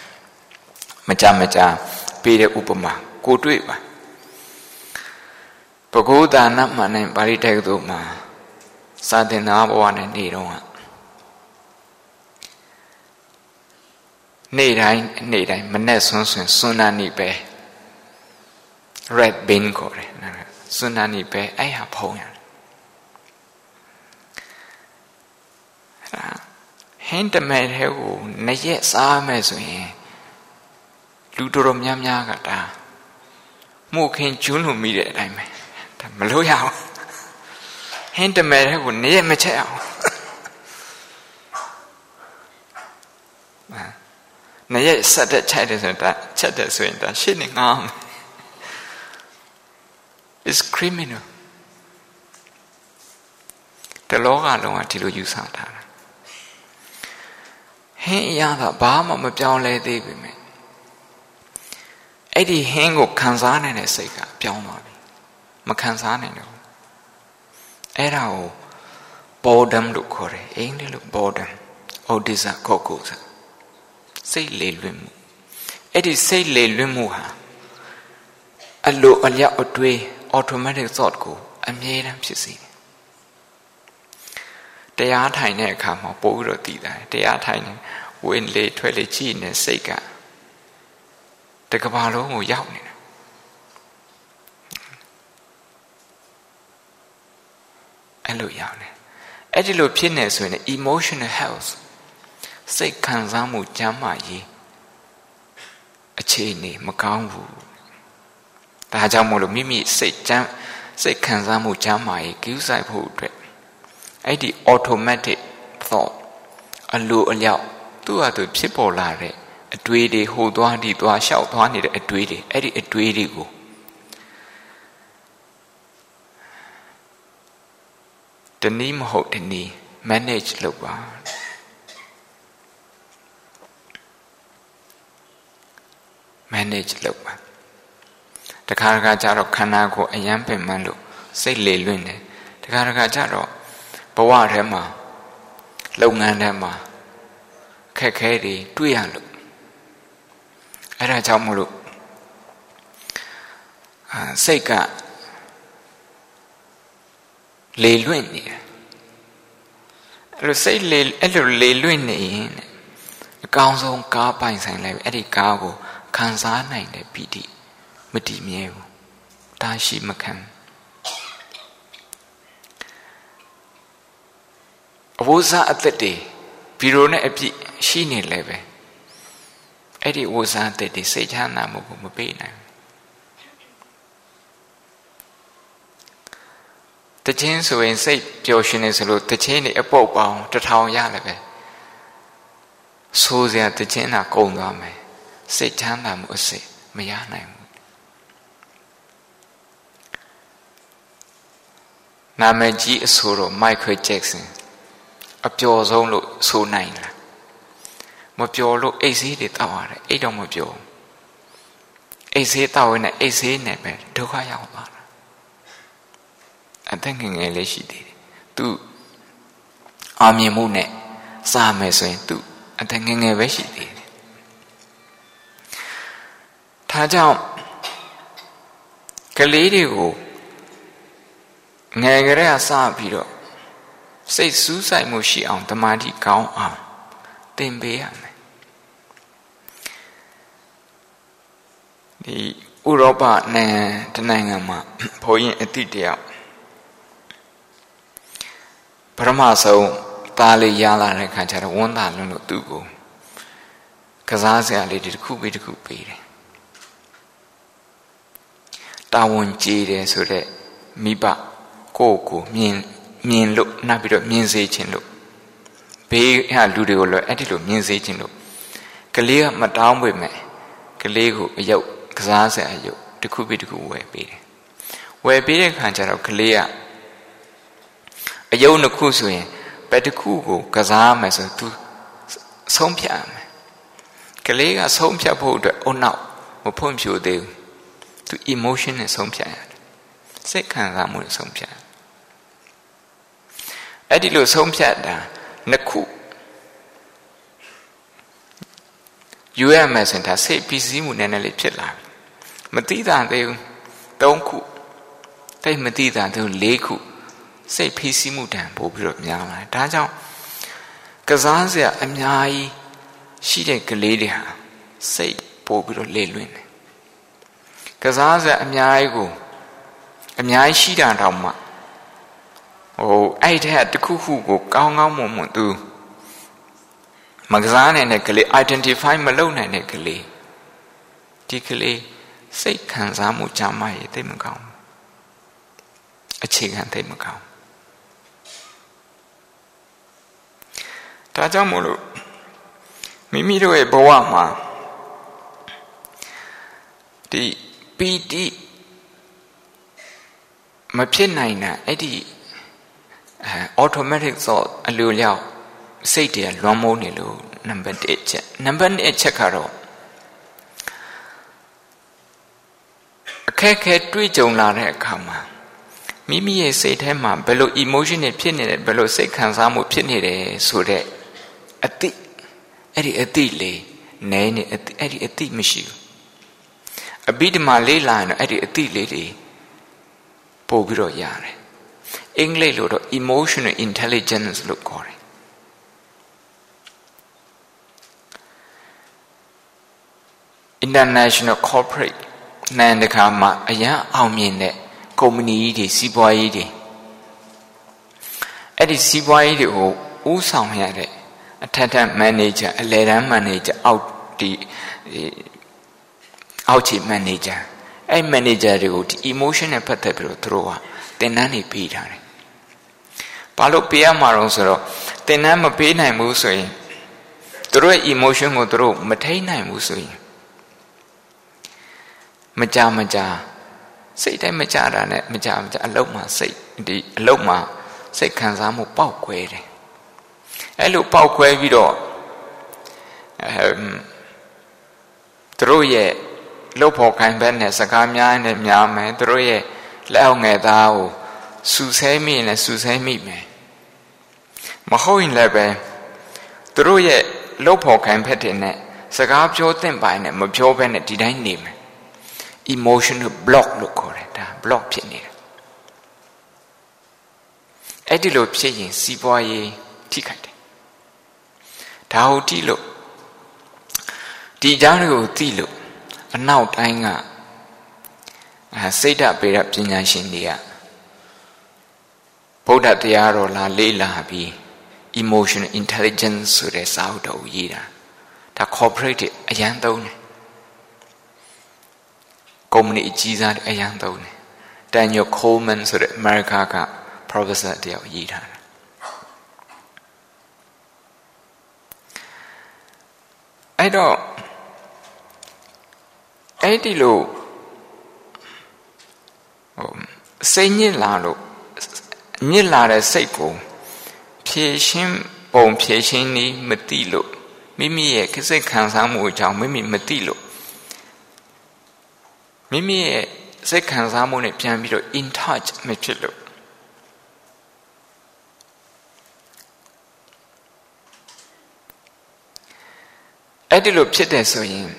မကြမကြပေးတဲ့ဥပမာကိုတွေ့ပါပဂုဒါနမှန်တဲ့ပါဠိတက္ကသိုလ်မှာစာသင်သားဘဝနဲ့နေတော့နေ့တိုင်းနေ့တိုင်းမနဲ့ဆွန်းဆွန်းစွန်းနာနေပဲ red bean ခေါ်တယ်စွန်းနာနေပဲအဲ့ဟာဖုံးရတယ်ဟင်းတမဲတဲ့ကိုနှစ်ရက်စားမယ်ဆိုရင်လူတော်တော်များများကဒါမှုခင်ကျွန်းလို့မိတဲ့အတိုင်းပဲဒါမလို့ရအောင်ဟင်းတမဲတဲ့ကိုနေရမချက်အောင်နေရဆက်တဲ့ချက်တယ်ဆိုရင်ဒါချက်တယ်ဆိုရင်ဒါရှင်းနေငါမယ် is criminal တလောကလုံးကဒီလိုယူဆထားတာဟင်းအရာကဘာမှမပြောင်းလဲသေးပြီမြဲအဲ့ဒီဟင်းကိုခံစားနိုင်တဲ့စိတ်ကပြောင်းသွားပြီမခံစားနိုင်တော့အဲ့ဒါကို boredom လို့ခေါ်တယ်အင်္ဂလိပ်လို boredom odisa kokosa စိတ်လေလွင့်မှုအဲ့ဒီစိတ်လေလွင့်မှုဟာအလိုအလျောက်အတွေး automatic thought ကိုအမြဲတမ်းဖြစ်စေတယ်တရားထိုင်တဲ့အခါမှာပို့ပြီးတော့တည်တယ်တရားထိုင်နေဝင်လေထွက်လေကြည့်နေစိတ်ကတကဘာလုံးကိုရောက်နေတာအဲ့လိုရောက်နေအဲ့ဒီလိုဖြစ်နေဆိုရင် emotional health စိတ်ခံစားမှုကျမ်းမာရေးအခြေအနေမကောင်းဘူး ဒါကြောင့်မို့လို့မိမိစိတ်ကျမ်းစိတ်ခံစားမှုကျမ်းမာရေး cứu ဆိုင်ဖို့အတွက်အဲ့ဒီ automatic thought အလိုအလျောက်သူ့ဟာသူဖြစ်ပေါ်လာတဲ့အတွေးတွေဟိုသွားဒီသွားလျှောက်သွားနေတဲ့အတွေးတွေအဲ့ဒီအတွေးတွေကိုတနည်းမဟုတ်တနည်း manage လုပ်ပါ manage လုပ်ပါ တခါတခါကျတော့ခန္ဓာကိုယ်အယမ်းပင်ပန်းလို့စိတ်လေလွင့်တယ်တခါတခါကျတော့ဘဝထဲမှာလုပ်ငန်းထဲမှာခက်ခဲတွေတွေ့ရလို့အဲ့ဒါကြောင့်မလို့အာစိတ်ကလေလွင့်နေတယ်အဲ့လိုစိတ်လေအဲ့လိုလေလွင့်နေရင်အကောင်းဆုံးကားပိုင်ဆိုင်လိုက်အဲ့ဒီကားကိုခံစားနိုင်တဲ့ပီတိ မတည်မြဲဘူးဒါရှိမခံအဝိဇ္ဇအသက်တွေဘီရိုနဲ့အပြစ်ရှိနေလဲပဲအဲ့ဒီဝိဇ္ဇအသက်တွေစိတ်ချမ်းသာမှုကိုမပေးနိုင်တခြင်းဆိုရင်စိတ်ပျော်ရွှင်နေဆိုလို့တခြင်းတွေအပုတ်ပေါင်းတထောင်ရလည်းပဲဆိုးစရာတခြင်းတာကုန်သွားမယ်စိတ်ချမ်းသာမှုအစစ်မရနိုင်ဘူး နာမည်ကြီးအဆိုတော့ Michael Jackson အပျော်ဆုံးလို့ဆိုနိုင်လားမပျော်လို့အိတ်ဆေးတွေတောက်ရတယ်အိတ်တော့မပျော်အိတ်ဆေးတောက်ရင်လည်းအိတ်ဆေးနဲ့ပဲဒုက္ခရောက်သွားတာအသက်ငယ်ငယ်လေးရှိသေးတယ်သူအောင်မြင်မှုနဲ့စားမယ်ဆိုရင်သူအသက်ငယ်ငယ်ပဲရှိသေးတယ်ဒါကြောင့်ကလေးတွေကို ငယ်ကလေးကစပြီးတော့စိတ်စူးစိုက်မှုရှိအောင်တမာတိကောင်းအောင်သင်ပေးရမယ်ဒီဥရောပနိုင်ငံတနိုင်ငံမှာဘုန်းကြီးအတိတယောက်ပရမဆုံးသားလေးရလာတဲ့ခါကျတော့ဝန်းသာလွန်းလို့သူ့ကိုကစားစရာလေးတွေတစ်ခုပြီးတစ်ခုပေးတယ်တာဝန်ကြီးတယ်ဆိုတော့မိဘ ကိုယ့်ကိုမြင်မြင်လို့နောက်ပြီးတော့မြင်စေခြင်းလို့ဘေးဟာလူတွေကိုလည်းအဲ့ဒီလိုမြင်စေခြင်းလို့ကလေးကမတောင်းပေမဲ့ကလေးကိုအယုတ်ကစားစရာအယုတ်တစ်ခုပြီးတစ်ခုဝယ်ပေးတယ်ဝယ်ပေးတဲ့ခါကျတော့ကလေးကအယုတ်နှစ်ခုဆိုရင်ဘယ်တစ်ခုကိုကစားမယ်ဆိုသူဆုံးဖြတ်ရမယ်ကလေးကဆုံးဖြတ်ဖို့အတွက်အုံနောက်မဖွံ့ဖြိုးသေးဘူးသူ emotion နဲ့ဆုံးဖြတ်ရတယ်စိတ်ခံစားမှုနဲ့ဆုံးဖြတ် အဲ့ဒီလိုဆုံးဖြတ်တာနှစ်ခုယူရမယ်ဆိုရင်ဒါစိတ်ပြီးစီးမှုနည်းနည်းလေးဖြစ်လာပြီမသိတာသေးဘူး၃ခုတိတ်မသိတာသေးဘူး၄ခုစိတ်ဖိစီးမှုတန်ပို့ပြီးတော့များလာတယ်ဒါကြောင့်ကစားစရာအများကြီးရှိတဲ့ကလေးတွေဟာစိတ်ပို့ပြီးတော့လေလွင့်တယ်ကစားစရာအများကြီးကိုအများကြီးရှိတာတောင်မှ ဟိုအဲ့ထက်တခုခုကိုကောင်းကောင်းမွန်မွန်သူမကစားနိုင်တဲ့ကလေး identify မလုပ်နိုင်တဲ့ကလေးဒီကလေးစိတ်ခံစားမှုကြမ်းမာရေးသိမကောင်းအခြေခံသိမကောင်းဒါကြောင့်မို့လို့မိမိတို့ရဲ့ဘဝမှာဒီပီတိမဖြစ်နိုင်တာအဲ့ဒီ အဲ automatic thought အလိုလျောက်စိတ်တွေကလွှမ်းမိုးနေလို့နံပါတ်1ချက်နံပါတ်2ချက်ကတော့အခက်ခဲတွေ့ကြုံလာတဲ့အခါမှာမိမိရဲ့စိတ်ထဲမှာဘယ်လို emotion တွေဖြစ်နေတယ်ဘယ်လိုစိတ်ခံစားမှုဖြစ်နေတယ်ဆိုတဲ့အတိအဲ့ဒီအတိလေးနဲနေအဲ့ဒီအတိမရှိဘူးအဘိဓမ္မာလေးလာရင်တော့အဲ့ဒီအတိလေးတွေပို့ပြီးတော့ရတယ် အင်္ဂလိပ်လိုတော့ emotional intelligence လို့ခေါ်တယ် international corporate နိုင်တခါမှာအရန်အောင်မြင်တဲ့ကုမ္ပဏီကြီးတွေစီးပွားရေးတွေအဲ့ဒီစီးပွားရေးတွေကိုဥဆောင်ရတဲ့အထက်ထက်မန်နေဂျာအလယ်တန်းမန်နေဂျာအောက်ဒီအောက်ခြေမန်နေဂျာအဲ့မန်နေဂျာတွေကိုဒီ emotion နဲ့ပတ်သက်ပြီးတော့သူတို့ကသင်တန်းတွေပေးထားတယ်။ ဘာလို့ပေးရမှာတော့ဆိုတော့သင်တန်းမပေးနိုင်ဘူးဆိုရင်သူတို့ရဲ့ emotion ကိုသူတို့မထိန်နိုင်ဘူးဆိုရင်မကြမကြစိတ်တိုင်းမကြတာနဲ့မကြမကြအလုံးမှာစိတ်ဒီအလုံးမှာစိတ်ခံစားမှုပေါက်ကွဲတယ်အဲ့လိုပေါက်ကွဲပြီးတော့အမ်သူတို့ရဲ့လှုပ်ဖို့ခိုင်ဘက်နဲ့စကားများနဲ့များမယ်သူတို့ရဲ့လက်အောင်ငယ်သားကို စူဆဲမိရင်လည်းစူဆဲမိမယ်မဟုတ်ရင်လည်းပဲသူတို့ရဲ့လှုပ်ဖို့ခိုင်ဘက်တွေနဲ့စကားပြောသင့်ပိုင်းနဲ့မပြောဘဲနဲ့ဒီတိုင်းနေမယ် emotional block လို့ခေါ်တယ်ဒါ block ဖြစ်နေတယ်အဲ့ဒီလိုဖြစ်ရင်စီးပွားရေးထိခိုက်တယ်ဒါဟုတ်တိလို့ဒီအကြောင်းတွေကိုသိလို့အနောက်တိုင်းကအဲစိတ်ဓာတ်ပေရပညာရှင်တွေက ဗုဒ္ဓတရားတော်လာလေးလာပြီး emotional intelligence ဆိုတဲ့စာအုပ်တော်ကိုရေးတာဒါ corporate အရန်သုံးတယ်ကုမ္ပဏီအကြီးစားအရန်သုံးတယ် Daniel Coleman ဆိုတဲ့ America က professor တယောက်ရေးထားတာအဲ့တော့အဲ့ဒီလိုဟိုစိတ်ညစ်လာလို့ ညစ်လာတဲ့စိတ်ကိုဖြည့်ရှင်းပုံဖြည့်ရှင်းနည်းမသိလို့မိမိရဲ့စိတ်ခံစားမှုအကြောင်းမိမိမသိလို့မိမိရဲ့စိတ်ခံစားမှုနဲ့ပြန်ပြီးတော့ in touch မဖြစ်လို့အဲ့ဒီလိုဖြစ်တယ်ဆိုရင်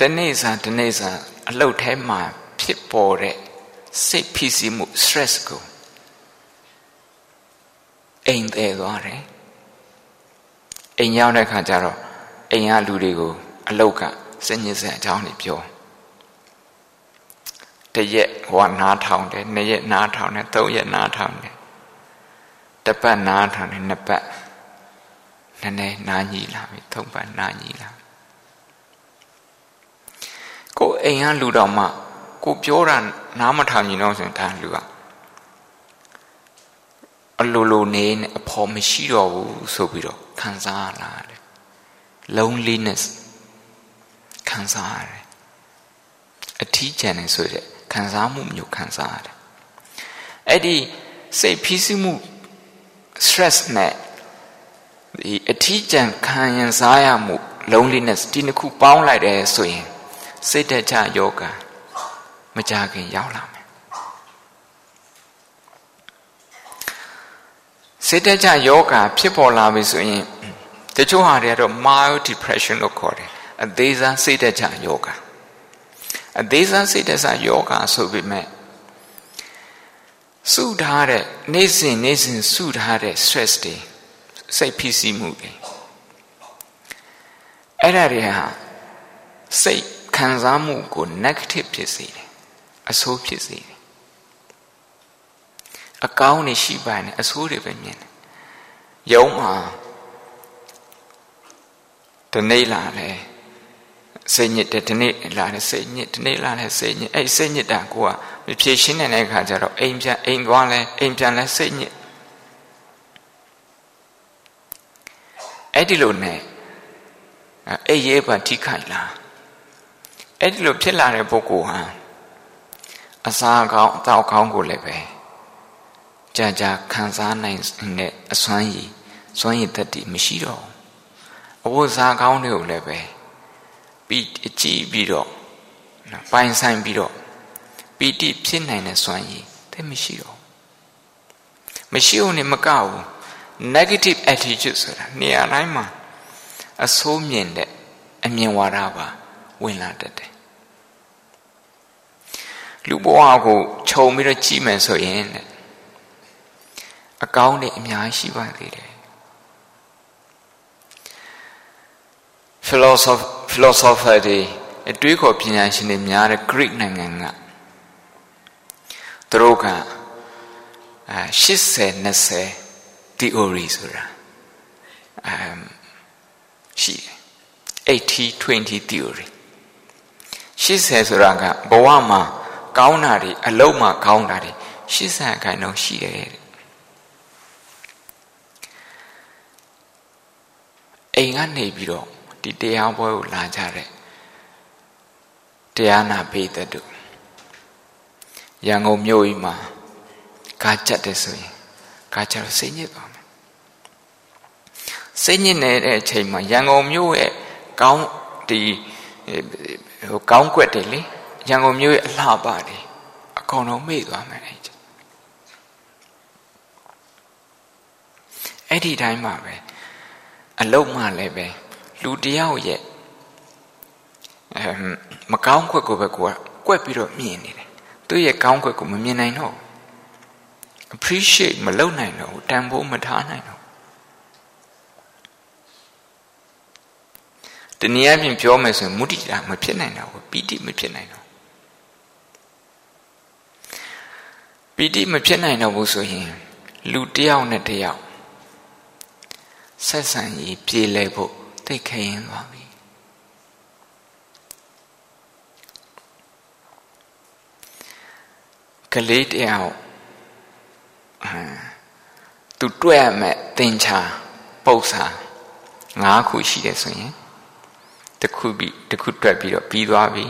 တနေ့စာတနေ့စာအလုတ်ထဲမှာဖြစ်ပေါ်တဲ့ စိတ်ဖြစ်စီမှု stress ကိုအိမ်သေးသွားတယ်အိမ်ရောက်တဲ့ခါကျတော့အိမ်ကလူတွေကို အလုတ်ကစညစ်စံအကြောင်းတွေပြောတရက်ဟိုကနားထောင်တယ်နှစ်ရက်နားထောင်တယ်သုံးရက်နားထောင်တယ်တစ်ပတ်နားထောင်တယ်နှစ်ပတ်နည်းနည်းနားညီလာပြီသုံးပတ်နားညီလာကိုအိမ်ကလူတော်မှ ကိုပြောတာနားမထောင်ရင်တော့ဆိုရင်ဒါလူကအလိုလိုနေနဲ့အဖော်မရှိတော့ဘူးဆိုပြီးတော့ခံစားလာတယ် loneliness ခံစားရတယ်အထီးကျန်နေဆိုတဲ့ခံစားမှုမျိုးခံစားရတယ်အဲ့ဒီစိတ်ဖိစီးမှု stress နဲ့ဒီအထီးကျန်ခံရင်စားရမှု loneliness ဒီနှစ်ခုပေါင်းလိုက်တယ်ဆိုရင်စိတ်တကြယောဂ မကြခင်ရောက်လာမယ်စိတ်တကြယောဂဖြစ်ပေါ်လာပြီဆိုရင်တချို့ဟာတွေကတော့ mild depression လို့ခေါ်တယ်အသေးစားစိတ်တကြယောဂအသေးစားစိတ်တကြယောဂဆိုပေမဲ့စုထားတဲ့နေ့စဉ်နေ့စဉ်စုထားတဲ့ stress တွေစိတ်ဖိစီးမှုတွေအဲ့ဒါတွေဟာစိတ်ခံစားမှုကို negative ဖြစ်စေတယ် အဆိုးဖြစ်စေတယ်အကောင်းနေရှိပါနဲ့အဆိုးတွေပဲမြင်တယ်ယုံမှာတနေ့လာတယ်စိတ်ညစ်တဲ့ဒီနေ့လာတဲ့စိတ်ညစ်ဒီနေ့လာတဲ့စိတ်ညစ်အဲ့စိတ်ညစ်တာကိုကမဖြေရှင်းနိုင်တဲ့အခါကျတော့အိမ်ပြန်အိမ်သွားလဲအိမ်ပြန်လဲစိတ်ညစ်အဲ့ဒီလိုနဲ့အဲ့ရဲပါထိခိုက်လာအဲ့ဒီလိုဖြစ်လာတဲ့ပုဂ္ဂိုလ်ဟာ အစာကောင်းအသောက်ကောင်းကိုလည်းပဲကြာကြာခံစားနိုင်တဲ့အစွမ်းရည်စွမ်းရည်တတ်တည်မရှိတော့အဝတ်စားကောင်းတွေကိုလည်းပဲပြီးအကြည့်ပြီးတော့ပိုင်ဆိုင်ပြီးတော့ပီတိဖြစ်နိုင်တဲ့စွမ်းရည်တဲ့မရှိတော့မရှိုံနဲ့မကဘူး negative attitude ဆိုတာနေရာတိုင်းမှာအဆိုးမြင်တဲ့အမြင်ဝါဒပါဝင်လာတတ်တယ် လူဘဝကိုခြုံပြီးတော့ကြည့်မယ်ဆိုရင်အကောင်းတွေအများကြီးရှိပါသေးတယ် philosopher philosopher တွေအတွေးခေါ်ပညာရှင်တွေများတဲ့ Greek နိုင်ငံကသူတို့ကအဲ80 20 theory ဆိုတာအမ်ရှိတယ်80 20 theory 80ဆိုတာကဘဝမှာ ကောင်းတာတွေအလုံးမှာကောင်းတာတွေ80အခိုင်တော့ရှိတယ်တဲ့အိမ်ကနေပြီးတော့ဒီတရားပွဲကိုလာကြတဲ့တရားနာပိသက်တို့ရန်ကုန်မြို့ကြီးမှာကားကြက်တယ်ဆိုရင်ကားကြက်တော့စိတ်ညစ်သွားမယ်စိတ်ညစ်နေတဲ့အချိန်မှာရန်ကုန်မြို့ရဲ့ကောင်းဒီဟိုကောင်းကွက်တယ်လေ ရန်ကုန်မြို့ရဲ့အလှပတယ်အကုန်လုံးမေ့သွားမယ်အဲ့ဒီအဲ့ဒီတိုင်းမှာပဲအလုတ်မှလည်းပဲလူတယောက်ရဲ့အဲမကောင်းခွက်ကိုပဲကိုကကွက်ပြီးတော့မြင်နေတယ်သူ့ရဲ့ကောင်းခွက်ကိုမမြင်နိုင်တော့ appreciate မလုပ်နိုင်တော့ဘူးတန်ဖိုးမထားနိုင်တော့တနည်းအားဖြင့်ပြောမယ်ဆိုရင်မုဒိတာမဖြစ်နိုင်တော့ဘူးပီတိမဖြစ်နိုင်တော့ ပီတိမဖြစ်နိုင်တော့ဘူးဆိုရင် လူတယောက်နဲ့တယောက်ဆက်ဆံရေးပြေလည်ဖို့သိခရင်သွားပြီကလေးတယောက်သူတွေ့ရမဲ့တင်ချာပု္ပ္ပာ၅ခုရှိတယ်ဆိုရင်တစ်ခုပြီးတစ်ခုတွက်ပြီးတော့ပြီးသွားပြီ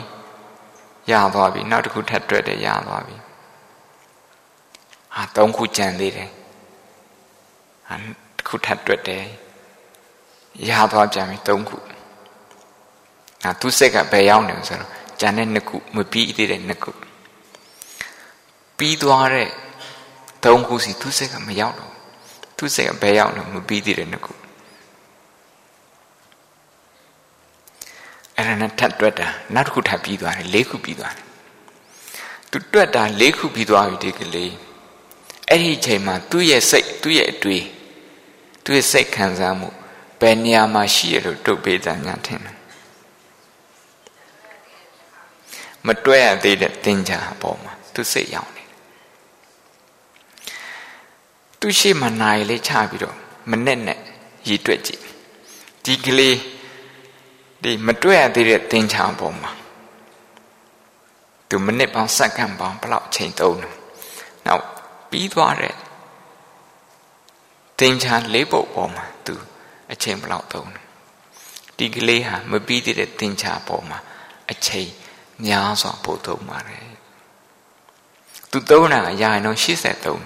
ရသွားပြီနောက်တစ်ခုထပ်တွက်တယ်ရသွားပြီ ဟာ၃ခုကြံသေးတယ်ဟာတစ်ခုထပ်တွက်တယ်ရသွားပြန်ပြီ၃ခုဟာသူစိတ်ကဘယ်ရောက်နေဆိုတော့ကြံတဲ့နှစ်ခုမပြီးသေးတဲ့နှစ်ခုပြီးသွားတဲ့သုံးခုစီသူစိတ်ကမရောက်တော့သူစိတ်ကဘယ်ရောက်တော့မပြီးသေးတဲ့နှစ်ခုအဲ့ဒါနဲ့ထပ်တွက်တာနောက်တစ်ခုထပ်ပြီးသွားတယ်၄ခုပြီးသွားတယ်သူတွက်တာ၄ခုပြီးသွားပြီဒီကလေး အဲ့ဒီအချိန်မှာသူ့ရဲ့စိတ်သူ့ရဲ့အတွေ့သူ့ရဲ့စိတ်ခံစားမှုဘယ်နေရာမှာရှိရလို့တုတ်ပေးတာညာထင်တယ်မတွဲရသေးတဲ့တင်ကြအပေါ်မှာသူစိတ်ရောက်နေတယ်သူရှိမှနိုင်လေးချပြီးတော့မနဲ့နဲ့ရည်တွက်ကြည့်ဒီကလေးဒီမတွဲရသေးတဲ့တင်ချအပေါ်မှာသူမိနစ်ပေါင်းစက္ကန့်ပေါင်းဘယ်လောက်အချိန်သုံးလဲနောက် ပြီးသွားတဲ့တင်ချလေးပုတ်ပေါ်မှာသူအချိန်ဘယ်လောက်သုံးလဲဒီကလေးဟာမပြီးသေးတဲ့တင်ချပေါ်မှာအချိန်များစွာပို့သုံးပါတယ်သူသုံးတာအရာတော့83တယ်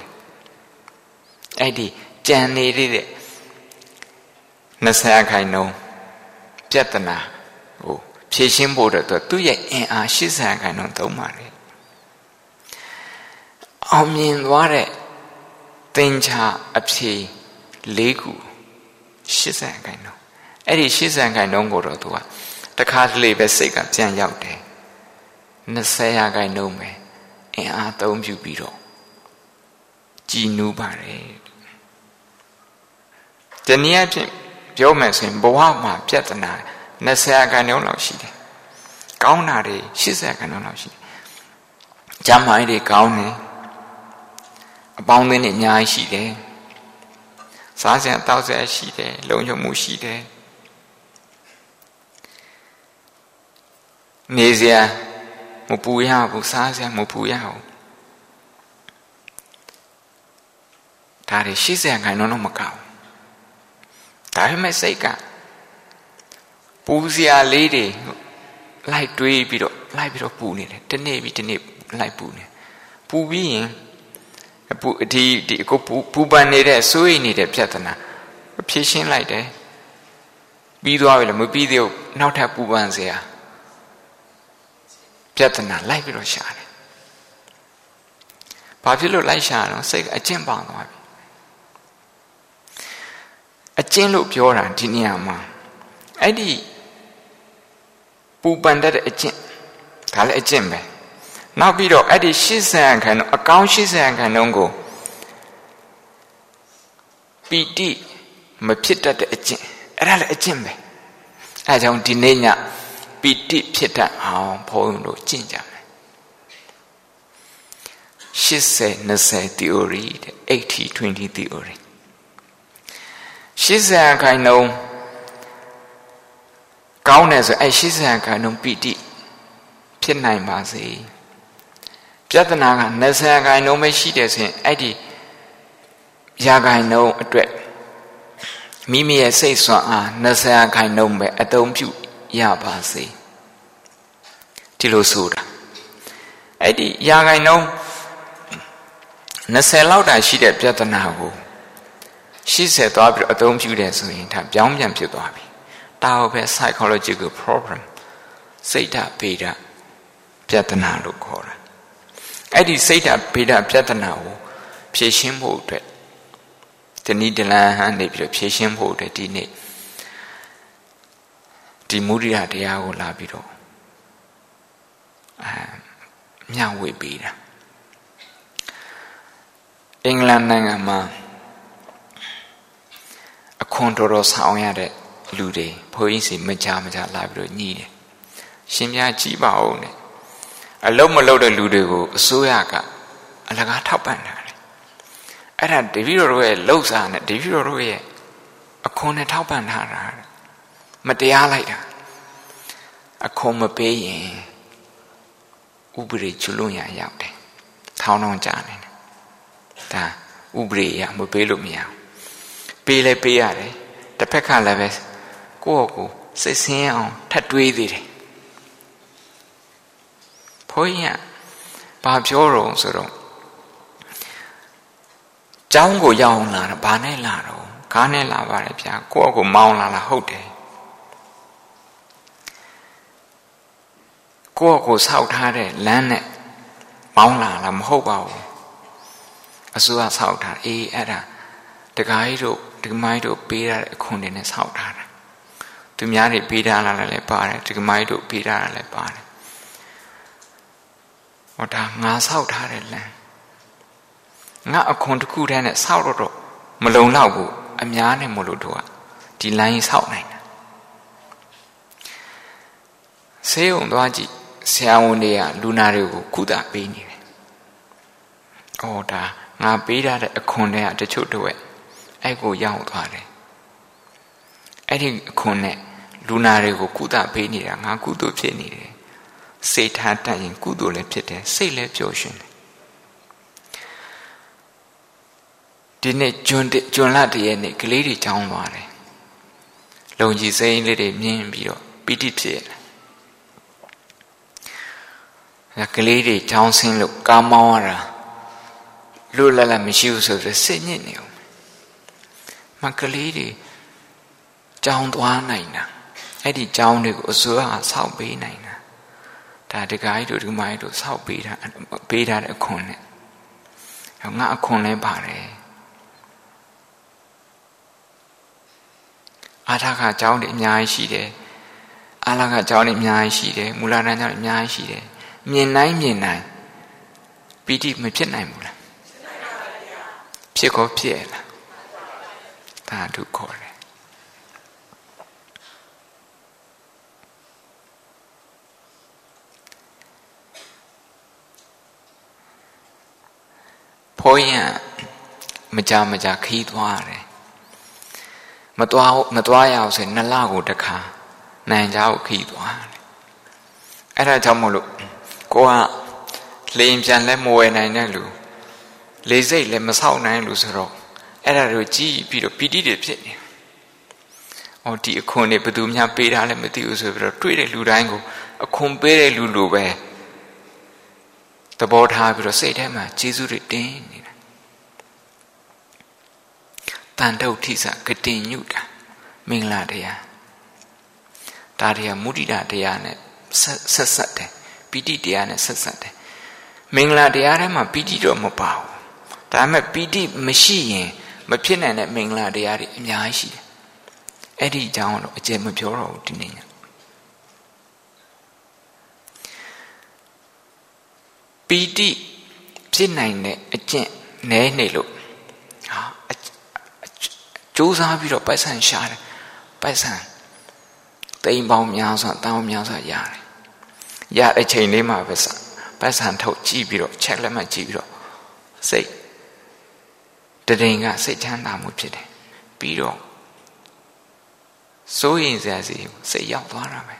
အဲ့ဒီကြံနေတဲ့20ခိုင်နှုန်းပြဿနာဟိုဖြည့်ရှင်းဖို့တော့သူ့ရဲ့အင်အား80ခိုင်နှုန်းသုံးပါတယ် အောင်မြင်သွားတဲ့သင်္ချာအဖြေ၄ခု80ခိုင်နှုန်းအဲ့ဒီ80ခိုင်နှုန်းကိုတော့သူကတခါတလေပဲစိတ်ကပြန်ရောက်တယ်20ရာခိုင်နှုန်းပဲအင်အားသုံးပြုပြီးတော့ကြည်နူးပါတယ်တနည်းအားဖြင့်ပြောမယ်ဆိုရင်ဘဝမှာပြဿနာ20ရာခိုင်နှုန်းလောက်ရှိတယ်ကောင်းတာတွေ80ရာခိုင်နှုန်းလောက်ရှိတယ်ကျမ်းမာရေးတွေကောင်းတယ် အပေါင်းအသင်းတွေအများကြီးရှိတယ်စားစရာတောက်စရာရှိတယ်လုံခြုံမှုရှိတယ်နေစရာမပူရဘူးစားစရာမပူရဘူးဒါတွေရှိစရာခိုင်တော့မကောက်ဒါပေမဲ့စိတ်ကပူစရာလေးတွေလိုက်တွေးပြီးတော့လိုက်ပြီးတော့ပူနေတယ်တနေ့ပြီးတနေ့လိုက်ပူနေပူပြီးရင် အပူဒီဒီအခုပူပန်နေတဲ့စိုးရိမ်နေတဲ့ပြဿနာဖြေရှင်းလိုက်တယ်ပြီးသွားပြီလေမပြီးသေးဘူးနောက်ထပ်ပူပန်စရာပြဿနာလိုက်ပြီးတော့ရှာတယ်ဘာဖြစ်လို့လိုက်ရှာရအောင်စိတ်အကျင့်ပေါင်းသွားပြီအကျင့်လို့ပြောတာဒီနေရာမှာအဲ့ဒီပူပန်တတ်တဲ့အကျင့်ဒါလည်းအကျင့်ပဲ နောက်ပြီးတော့အဲ့ဒီ80ခန်းအကောင်း80ခန်းလုံးကိုပီတိမဖြစ်တတ်တဲ့အကျင့်အဲ့ဒါလည်းအကျင့်ပဲအဲကြောင့်ဒီနေ့ညပီတိဖြစ်တတ်အောင်ဘုန်းတို့ကျင့်ကြမယ်80 20 theory 80 20 theory 80ခိုင်နှုန်းကောင်းတယ်ဆိုအဲ့80ခိုင်နှုန်းပီတိဖြစ်နိုင်ပါစေ ပြဿနာက20ခိုင်နှုန်းပဲရှိတယ်ဆိုရင်အဲ့ဒီရာခိုင်နှုန်းအတွက်မိမိရဲ့စိတ်ဆွမ်းအား20ခိုင်နှုန်းပဲအသုံးပြုရပါစေဒီလိုဆိုတာအဲ့ဒီရာခိုင်နှုန်း20လောက်တာရှိတဲ့ပြဿနာကို80သွားပြီးတော့အသုံးပြုတယ်ဆိုရင်ဒါပြောင်းပြန်ဖြစ်သွားပြီဒါဟုတ်ပဲ psychological problem စိတ်ဓာတ်ဗေဒပြဿနာလို့ခေါ်တာ အဲ့ဒီစိတ်ဓာတ်ဗေဒပြဿနာကိုဖြေရှင်းဖို့အတွက်တနည်းတလန်ဟန်နေပြီးတော့ဖြေရှင်းဖို့အတွက်ဒီနေ့ဒီမုဒိယတရားကိုလာပြီးတော့အဲမျှဝေပေးတာအင်္ဂလန်နိုင်ငံမှာအခွန်တော်တော်ဆောင်ရတဲ့လူတွေဘုန်းကြီးစီမကြမကြလာပြီးတော့ညှိတယ်ရှင်များကြည့်ပါဦးနဲ့ အလုံးမလုံးတဲ့လူတွေကိုအစိုးရကအလကားထောက်ပံ့တာလေအဲ့ဒါတပည့်တော်တို့ရဲ့လှုပ်ရှားနဲ့တပည့်တော်တို့ရဲ့အခွန်နဲ့ထောက်ပံ့ထားတာမတရားလိုက်တာအခွန်မပေးရင်ဥပဒေကျွလွန်ရရောက်တယ်ထောင်းထောင်းကြနေတယ်ဒါဥပဒေရမပေးလို့မရဘူးပေးလဲပေးရတယ်တစ်ဖက်ကလည်းပဲကိုယ့်ကိုစိတ်ဆင်းအောင်ထပ်တွေးသေးတယ် ဘုန်းကြီးကဘာပြောတော့ဆိုတော့ကျောင်းကိုရောက်လာတာဘာနဲ့လာတော့ကားနဲ့လာပါတယ်ဗျာကိုယ့်ကိုမောင်းလာတာဟုတ်တယ်ကိုယ့်ကိုဆောက်ထားတဲ့လမ်းနဲ့မောင်းလာလားမဟုတ်ပါဘူးအစိုးရဆောက်ထားအေးအဲ့ဒါတခါကြီးတို့ဒီမိုင်းတို့ပေးရတဲ့အခွန်တွေနဲ့ဆောက်ထားတာသူများတွေပေးထားလာလည်းပါတယ်ဒီမိုင်းတို့ပေးထားတာလည်းပါတယ် ဟောဒါငါဆောက်ထားတဲ့လမ်းငါအခွန်တစ်ခုတည်းနဲ့ဆောက်တော့တော့မလုံလောက်ဘူးအများနဲ့မလို့တို့ကဒီလိုင်းဆောက်နိုင်တာဆေးုံသွားကြည့်ဆရာဝန်တွေကလူနာတွေကိုကုသပေးနေတယ်။အော်ဒါငါပေးထားတဲ့အခွန်တွေကတချို့တော့အဲ့ကိုရောက်သွားတယ်အဲ့ဒီအခွန်နဲ့လူနာတွေကိုကုသပေးနေတာငါကုသိုလ်ဖြစ်နေတယ် စိတ်ထားတတ်ရင်ကုသိုလ်လည်းဖြစ်တယ်စိတ်လည်းပျော်ရွှင်တယ်ဒီနေ့ကျွန်းကျွန်းလာတည်းနေ့ကလေးတွေကြောင်းသွားတယ်လုံကြီးစိမ့်လေးတွေမြင်ပြီးတော့ပီတိဖြစ်တယ်ကလေးတွေကြောင်းဆင်းလို့ကားမောင်းရတာလွတ်လပ်လပ်မရှိဘူးဆိုတော့စိတ်ညစ်နေအောင်မကလေးတွေကြောင်းသွားနိုင်တာအဲ့ဒီကြောင်းတွေကိုအစိုးရဆောက်ပေးနိုင်တာ ဒါတခါကြီးတို့ဒီမိုင်းတို့ဆောက်ပေးတာပေးထားတဲ့အခွန်နဲ့ငါအခွန်လဲပါတယ်အာထကကြောင်းတွေအများကြီးရှိတယ်အာလကကြောင်းတွေအများကြီးရှိတယ်မူလတန်းကြောင်းတွေအများကြီးရှိတယ်မြင်နိုင်မြင်နိုင်ပီတိမဖြစ်နိုင်ဘူးလားဖြစ်ကောဖြစ်ရလားဒါတို့ခေါ်တယ် ဘုန်းကြီးမကြမကြခီးသွားတယ်မသွားမသွားရအောင်ဆိုနှစ်လကိုတစ်ခါနိုင်ကြကိုခီးသွားတယ်အဲ့ဒါကြောင့်မို့လို့ကိုကလေရင်ပြန်လဲမဝယ်နိုင်တဲ့လူလေစိတ်လည်းမဆောက်နိုင်လူဆိုတော့အဲ့ဒါတို့ကြည့်ပြီးတော့ပီတိတွေဖြစ်နေ။အော်ဒီအခွန်တွေဘယ်သူမှပေးတာလဲမသိဘူးဆိုပြီးတော့တွေ့တဲ့လူတိုင်းကိုအခွန်ပေးတဲ့လူလိုပဲ သဘောထားပြီးတော့စိတ်ထဲမှာကျေးဇူးတွေတင်းနေတာ။တန်တုတ်ထိစကတင်ညုတာမင်္ဂလာတရားဒါတရားမုဒိတာတရားနဲ့ဆက်ဆက်တယ်ပီတိတရားနဲ့ဆက်ဆက်တယ်မင်္ဂလာတရားထဲမှာပီတိတော့မပါဘူးဒါပေမဲ့ပီတိမရှိရင်မဖြစ်နိုင်တဲ့မင်္ဂလာတရားတွေအများကြီးရှိတယ်အဲ့ဒီအကြောင်းတော့အကျယ်မပြောတော့ဘူးဒီနေ့ည တိဖြစ်နိုင်တဲ့အကျင့်နဲနေလို့ဟာစူးစမ်းပြီးတော့ပိုက်ဆံရှာတယ်ပိုက်ဆံတိမ်ပေါင်းများစွာတောင်းများစွာရတယ်ရတဲ့အချိန်လေးမှာပဲပတ်စံထုတ်ကြည့်ပြီးတော့ချက်လက်မှတ်ကြည့်ပြီးတော့စိတ်တရင်ကစိတ်ချမ်းသာမှုဖြစ်တယ်ပြီးတော့စိုးရင်စရာစီစိတ်ရောက်သွားတာပဲ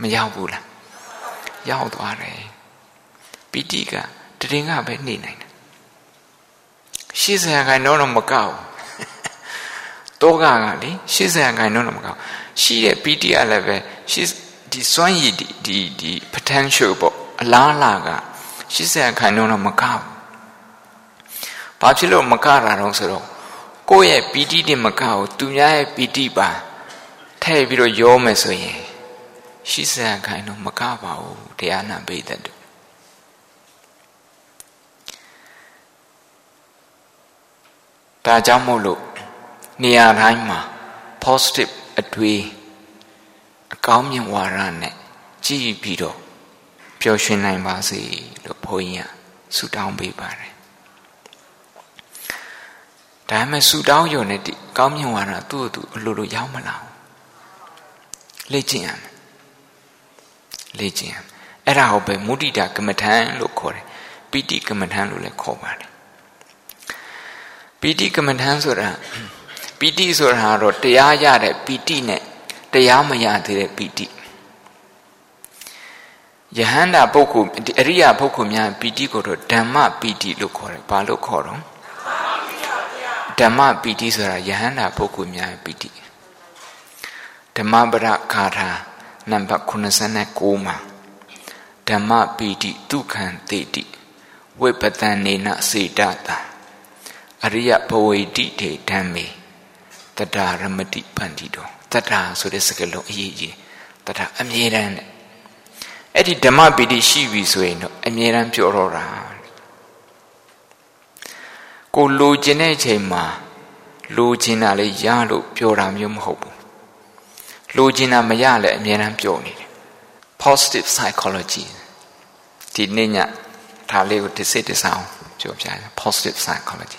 မရောက်ဘူးလားရောက်သွားတယ် ပိဋိကတရင်ကပဲနေနိုင်တယ်ရှေ့စရာခိုင်တော့မကောက်တောကကလေရှေ့စရာခိုင်တော့မကောက်ရှိတဲ့ပိဋိကလည်းပဲရှေ့ဒီစွမ်းရည်ဒီဒီဒီ potential ပေါ့အလားအလာက80ခိုင်နှုန်းတော့မကဘူး။ဘာဖြစ်လို့မကတာတော့ဆိုတော့ကိုယ့်ရဲ့ပီတိတွေမကဘူးသူများရဲ့ပီတိပါထည့်ပြီးတော့ရောမယ်ဆိုရင်80ခိုင်နှုန်းမကပါဘူးတရားနာပိသက်တို့ ဒါကြောင့်မို့လို့နေရာတိုင်းမှာ positive အတွေ့အကောင်းမြင်ဝါဒနဲ့ကြည်ပြီးတော့ပျော်ရွှင်နိုင်ပါစေလို့ဘုန်းကြီးကဆုတောင်းပေးပါတယ်ဒါပေမဲ့ဆုတောင်းရုံနဲ့ဒီကောင်းမြင်ဝါဒသူ့သူအလိုလိုရောက်မလာဘူးလေ့ကျင့်ရမယ်လေ့ကျင့်ရမယ်အဲ့ဒါဟုတ်ပဲမုဒိတာကမ္မထံလို့ခေါ်တယ်ပိဋိကမ္မထံလို့လည်းခေါ်ပါတယ် ပိဋိကမ္မထံဆိုတာပိဋိဆိုတာတော့တရားရတဲ့ပိဋိနဲ့တရားမရသေးတဲ့ပီတိယဟန္တာပုဂ္ဂိုလ်အရိယာပုဂ္ဂိုလ်များပီတိကိုတော့ဓမ္မပီတိလို့ခေါ်တယ်ဘာလို့ခေါ်တော့ဓမ္မပီတိဆိုတာယဟန္တာပုဂ္ဂိုလ်များပီတိဓမ္မပရခါထာနံပါတ်89မှာဓမ္မပီတိဒုက္ခံတေတိဝိပတန်နေနစေတတာ အရိယဘဝိတိတေဓမ္မေတတရမတိပန္တိတော်တတ္ထာဆိုတဲ့စကားလုံးအရေးကြီးတတ္ထာအမြဲတမ်းတဲ့အဲ့ဒီဓမ္မပီတိရှိပြီဆိုရင်တော့အမြဲတမ်းပြောတော့တာကိုလိုချင်တဲ့အချိန်မှာလိုချင်တာလေးရလို့ပြောတာမျိုးမဟုတ်ဘူးလိုချင်တာမရလည်းအမြဲတမ်းပြောနေတယ် positive psychology ဒီနေ့ညဒါလေးကိုတစ်စိတ်တစ်ဆောင်ပြောပြတယ် positive psychology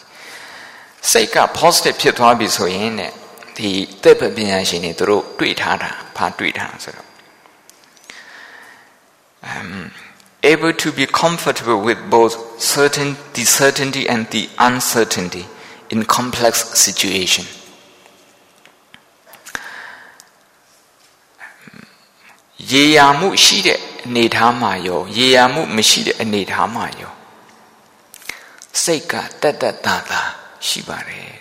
စိတ်က positive ဖြစ်သွားပြီဆိုရင်တဲ့ဒီသက်ပညာရှင်တွေသူတို့တွေ့ထားတာဘာတွေ့ထားဆိုတော့ um able to be comfortable with both certain the certainty and the uncertainty in complex situation ရေယာမှုရှိတဲ့အနေထားမှာရောရေယာမှုမရှိတဲ့အနေထားမှာရောစိတ်ကတက်တက်တာတာ ရှိပါတယ်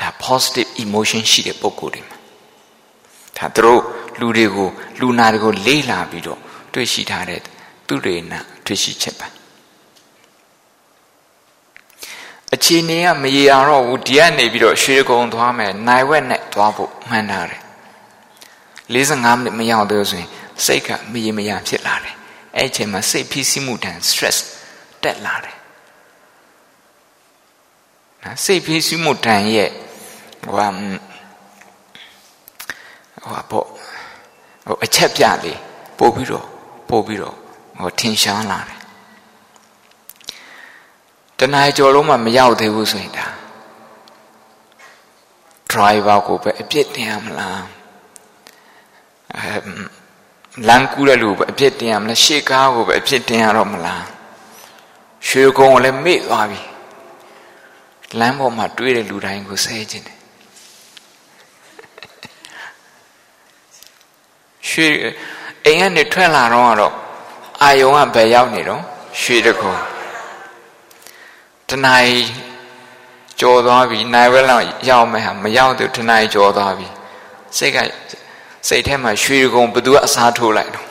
ဒါ positive emotion ရှိတဲ့ပုံကိုယ်တွေမှာဒါသူတို့လူတွေကိုလူနာတွေကိုလေးလာပြီးတော့တွေ့ရှိထားတဲ့သူတွေနာတွေ့ရှိချက်ပါအခြေအနေကမရေအောင်တော့ဘူးဒီကနေပြီးတော့ရွှေကုံသွားမယ်နိုင်ဝက်နဲ့သွားဖို့မှန်းထားတယ်45မိနစ်မရောက်သေးဆိုရင်စိတ်ကမရေမရဖြစ်လာတယ်အဲ့အချိန်မှာစိတ်ဖိစီးမှုတန် stress တက်လာတယ် နော်စိတ်ဖိစီးမှုတန်ရဲ့ဟိုဟိုပေါ့ဟိုအချက်ပြလေးပို့ပြီးတော့ပို့ပြီးတော့ဟိုထင်ရှားလာတယ်တနင်္လာကျော်လုံးမှမရောက်သေးဘူးဆိုရင်ဒါ driver ကိုပဲအပြစ်တင်ရမလားအဲလမ်းကူးတဲ့လူပဲအပြစ်တင်ရမလားရှေ့ကားကိုပဲအပြစ်တင်ရတော့မလားရွှေကုံကိုလည်းမေ့သွားပြီ လမ်းပေါ်မှာတွေ့တဲ့လူတိုင်းကိုဆဲခြင်းတယ်ရွှေအိမ်ကနေထွက်လာတော့ကတော့အာယုံကဘယ်ရောက်နေတော့ရွှေတကုံတဏှာကြော်သွားပြီနိုင်ဝဲလောက်ရောက်မယ်ဟာမရောက်သူတဏှာကြော်သွားပြီစိတ်ကစိတ်ထဲမှာရွှေကုံဘသူကအစားထိုးလိုက်တော့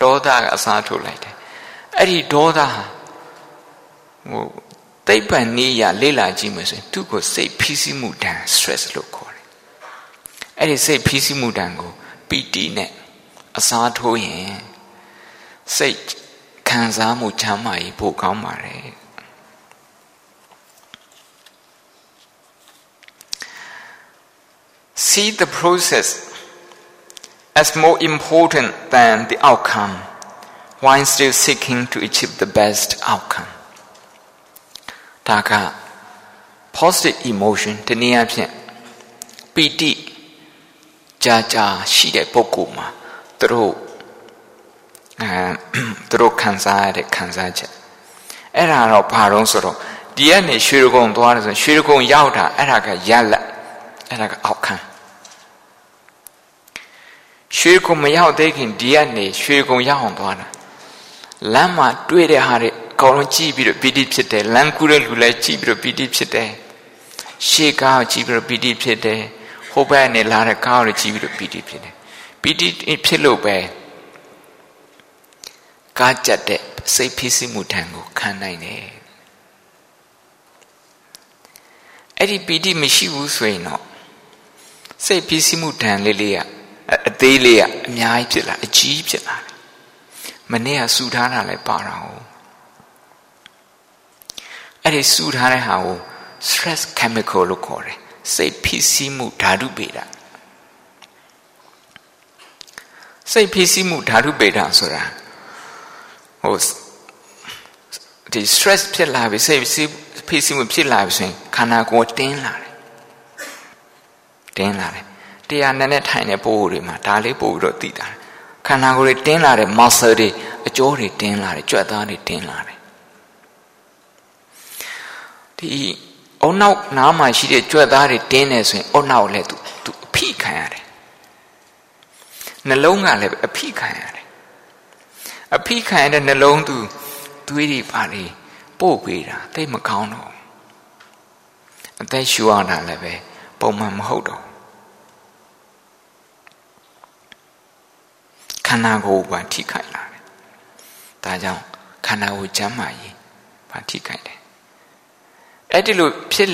ဒေါသကအစားထိုးလိုက်တယ်အဲ့ဒီဒေါသဟာဟို သိပ္ပံနည်းရလေ့လာကြည့်မယ်ဆိုရင်သူ့ကိုစိတ်ဖိစီးမှုတန် stress လို့ခေါ်တယ်အဲ့ဒီစိတ်ဖိစီးမှုတန်ကိုပီတိနဲ့အစားထိုးရင်စိတ်ခံစားမှုချမ်းသာရေးပိုကောင်းပါတယ် see the process as more important than the outcome while still seeking to achieve the best outcome ဒါက positive emotion တနည်းအားဖြင့်ပီတိကြာကြာရှိတဲ့ပုဂ္ဂိုလ်မှာသူတို့အဲသူတို့ခံစားရတဲ့ခံစားချက်အဲ့ဒါတော့ဘာတော့ဆိုတော့ဒီကနေရွှေရကုံသွားတယ်ဆိုရွှေရကုံရောက်တာအဲ့ဒါကရလက်အဲ့ဒါကအောက်ခံရွှေကုံမရောက်သေးခင်ဒီကနေရွှေကုံရောက်အောင်သွားတာလမ်းမှာတွေ့တဲ့ဟာတွေအ ကုန်လုံးကြည့်ပြီးတော့ပီတိဖြစ်တယ်လမ်းကူးတဲ့လူလည်းကြည့်ပြီးတော့ပီတိဖြစ်တယ်ရှေ့ကားကြည့်ပြီးတော့ပီတိဖြစ်တယ်ဟိုဘက်နဲ့လာတဲ့ကားကိုကြည့်ပြီးတော့ပီတိဖြစ်တယ်ပီတိဖြစ်လို့ပဲကားကြက်တဲ့စိတ်ဖြစ်စီမှုထံကိုခံနိုင်တယ်အဲ့ဒီပီတိမရှိဘူးဆိုရင်တော့စိတ်ဖြစ်စီမှုထံလေးလေးကအသေးလေးကအများကြီးဖြစ်လာအကြီးဖြစ်လာတယ်မနေ့ကစူထားတာလည်းပါတာဟုတ် အဲ့ဒီစူထားတဲ့ဟာကို stress chemical လို့ခေါ်တယ်စိတ်ဖြစ်စီမှုဓာတုပေတာစိတ်ဖြစ်စီမှုဓာတုပေတာဆိုတာဟိုဒီ stress ဖြစ်လာပြီစိတ်ဖြစ်စီမှုဖြစ်လာပြီဆိုရင်ခန္ဓာကိုယ်တင်းလာတယ်တင်းလာတယ်တရားနဲ့နဲ့ထိုင်တဲ့ပိုးတွေမှာဒါလေးပို့ပြီးတော့သိတာခန္ဓာကိုယ်တွေတင်းလာတဲ့ muscle တွေအကျိုးတွေတင်းလာတယ်ကြွက်သားတွေတင်းလာတယ် ဒီအုံနောက်နားမှာရှိတဲ့ကြွက်သားတွေတင်းနေဆိုရင်အုံနောက်လည်းသူသူအဖိခံရတယ်နှလုံးကလည်းအဖိခံရတယ်အဖိခံရတဲ့နှလုံးသူသွေးတွေပါလေပို့ပေးတာသိမကောင်းတော့အသက်ရှူရတာလည်းပဲပုံမှန်မဟုတ်တော့ခန္ဓာကိုယ်ပါထိခိုက်လာတယ်ဒါကြောင့်ခန္ဓာကိုယ်ကျမ်းမာရေးပါထိခိုက်တယ် အဲ့ဒီလိုဖြစ်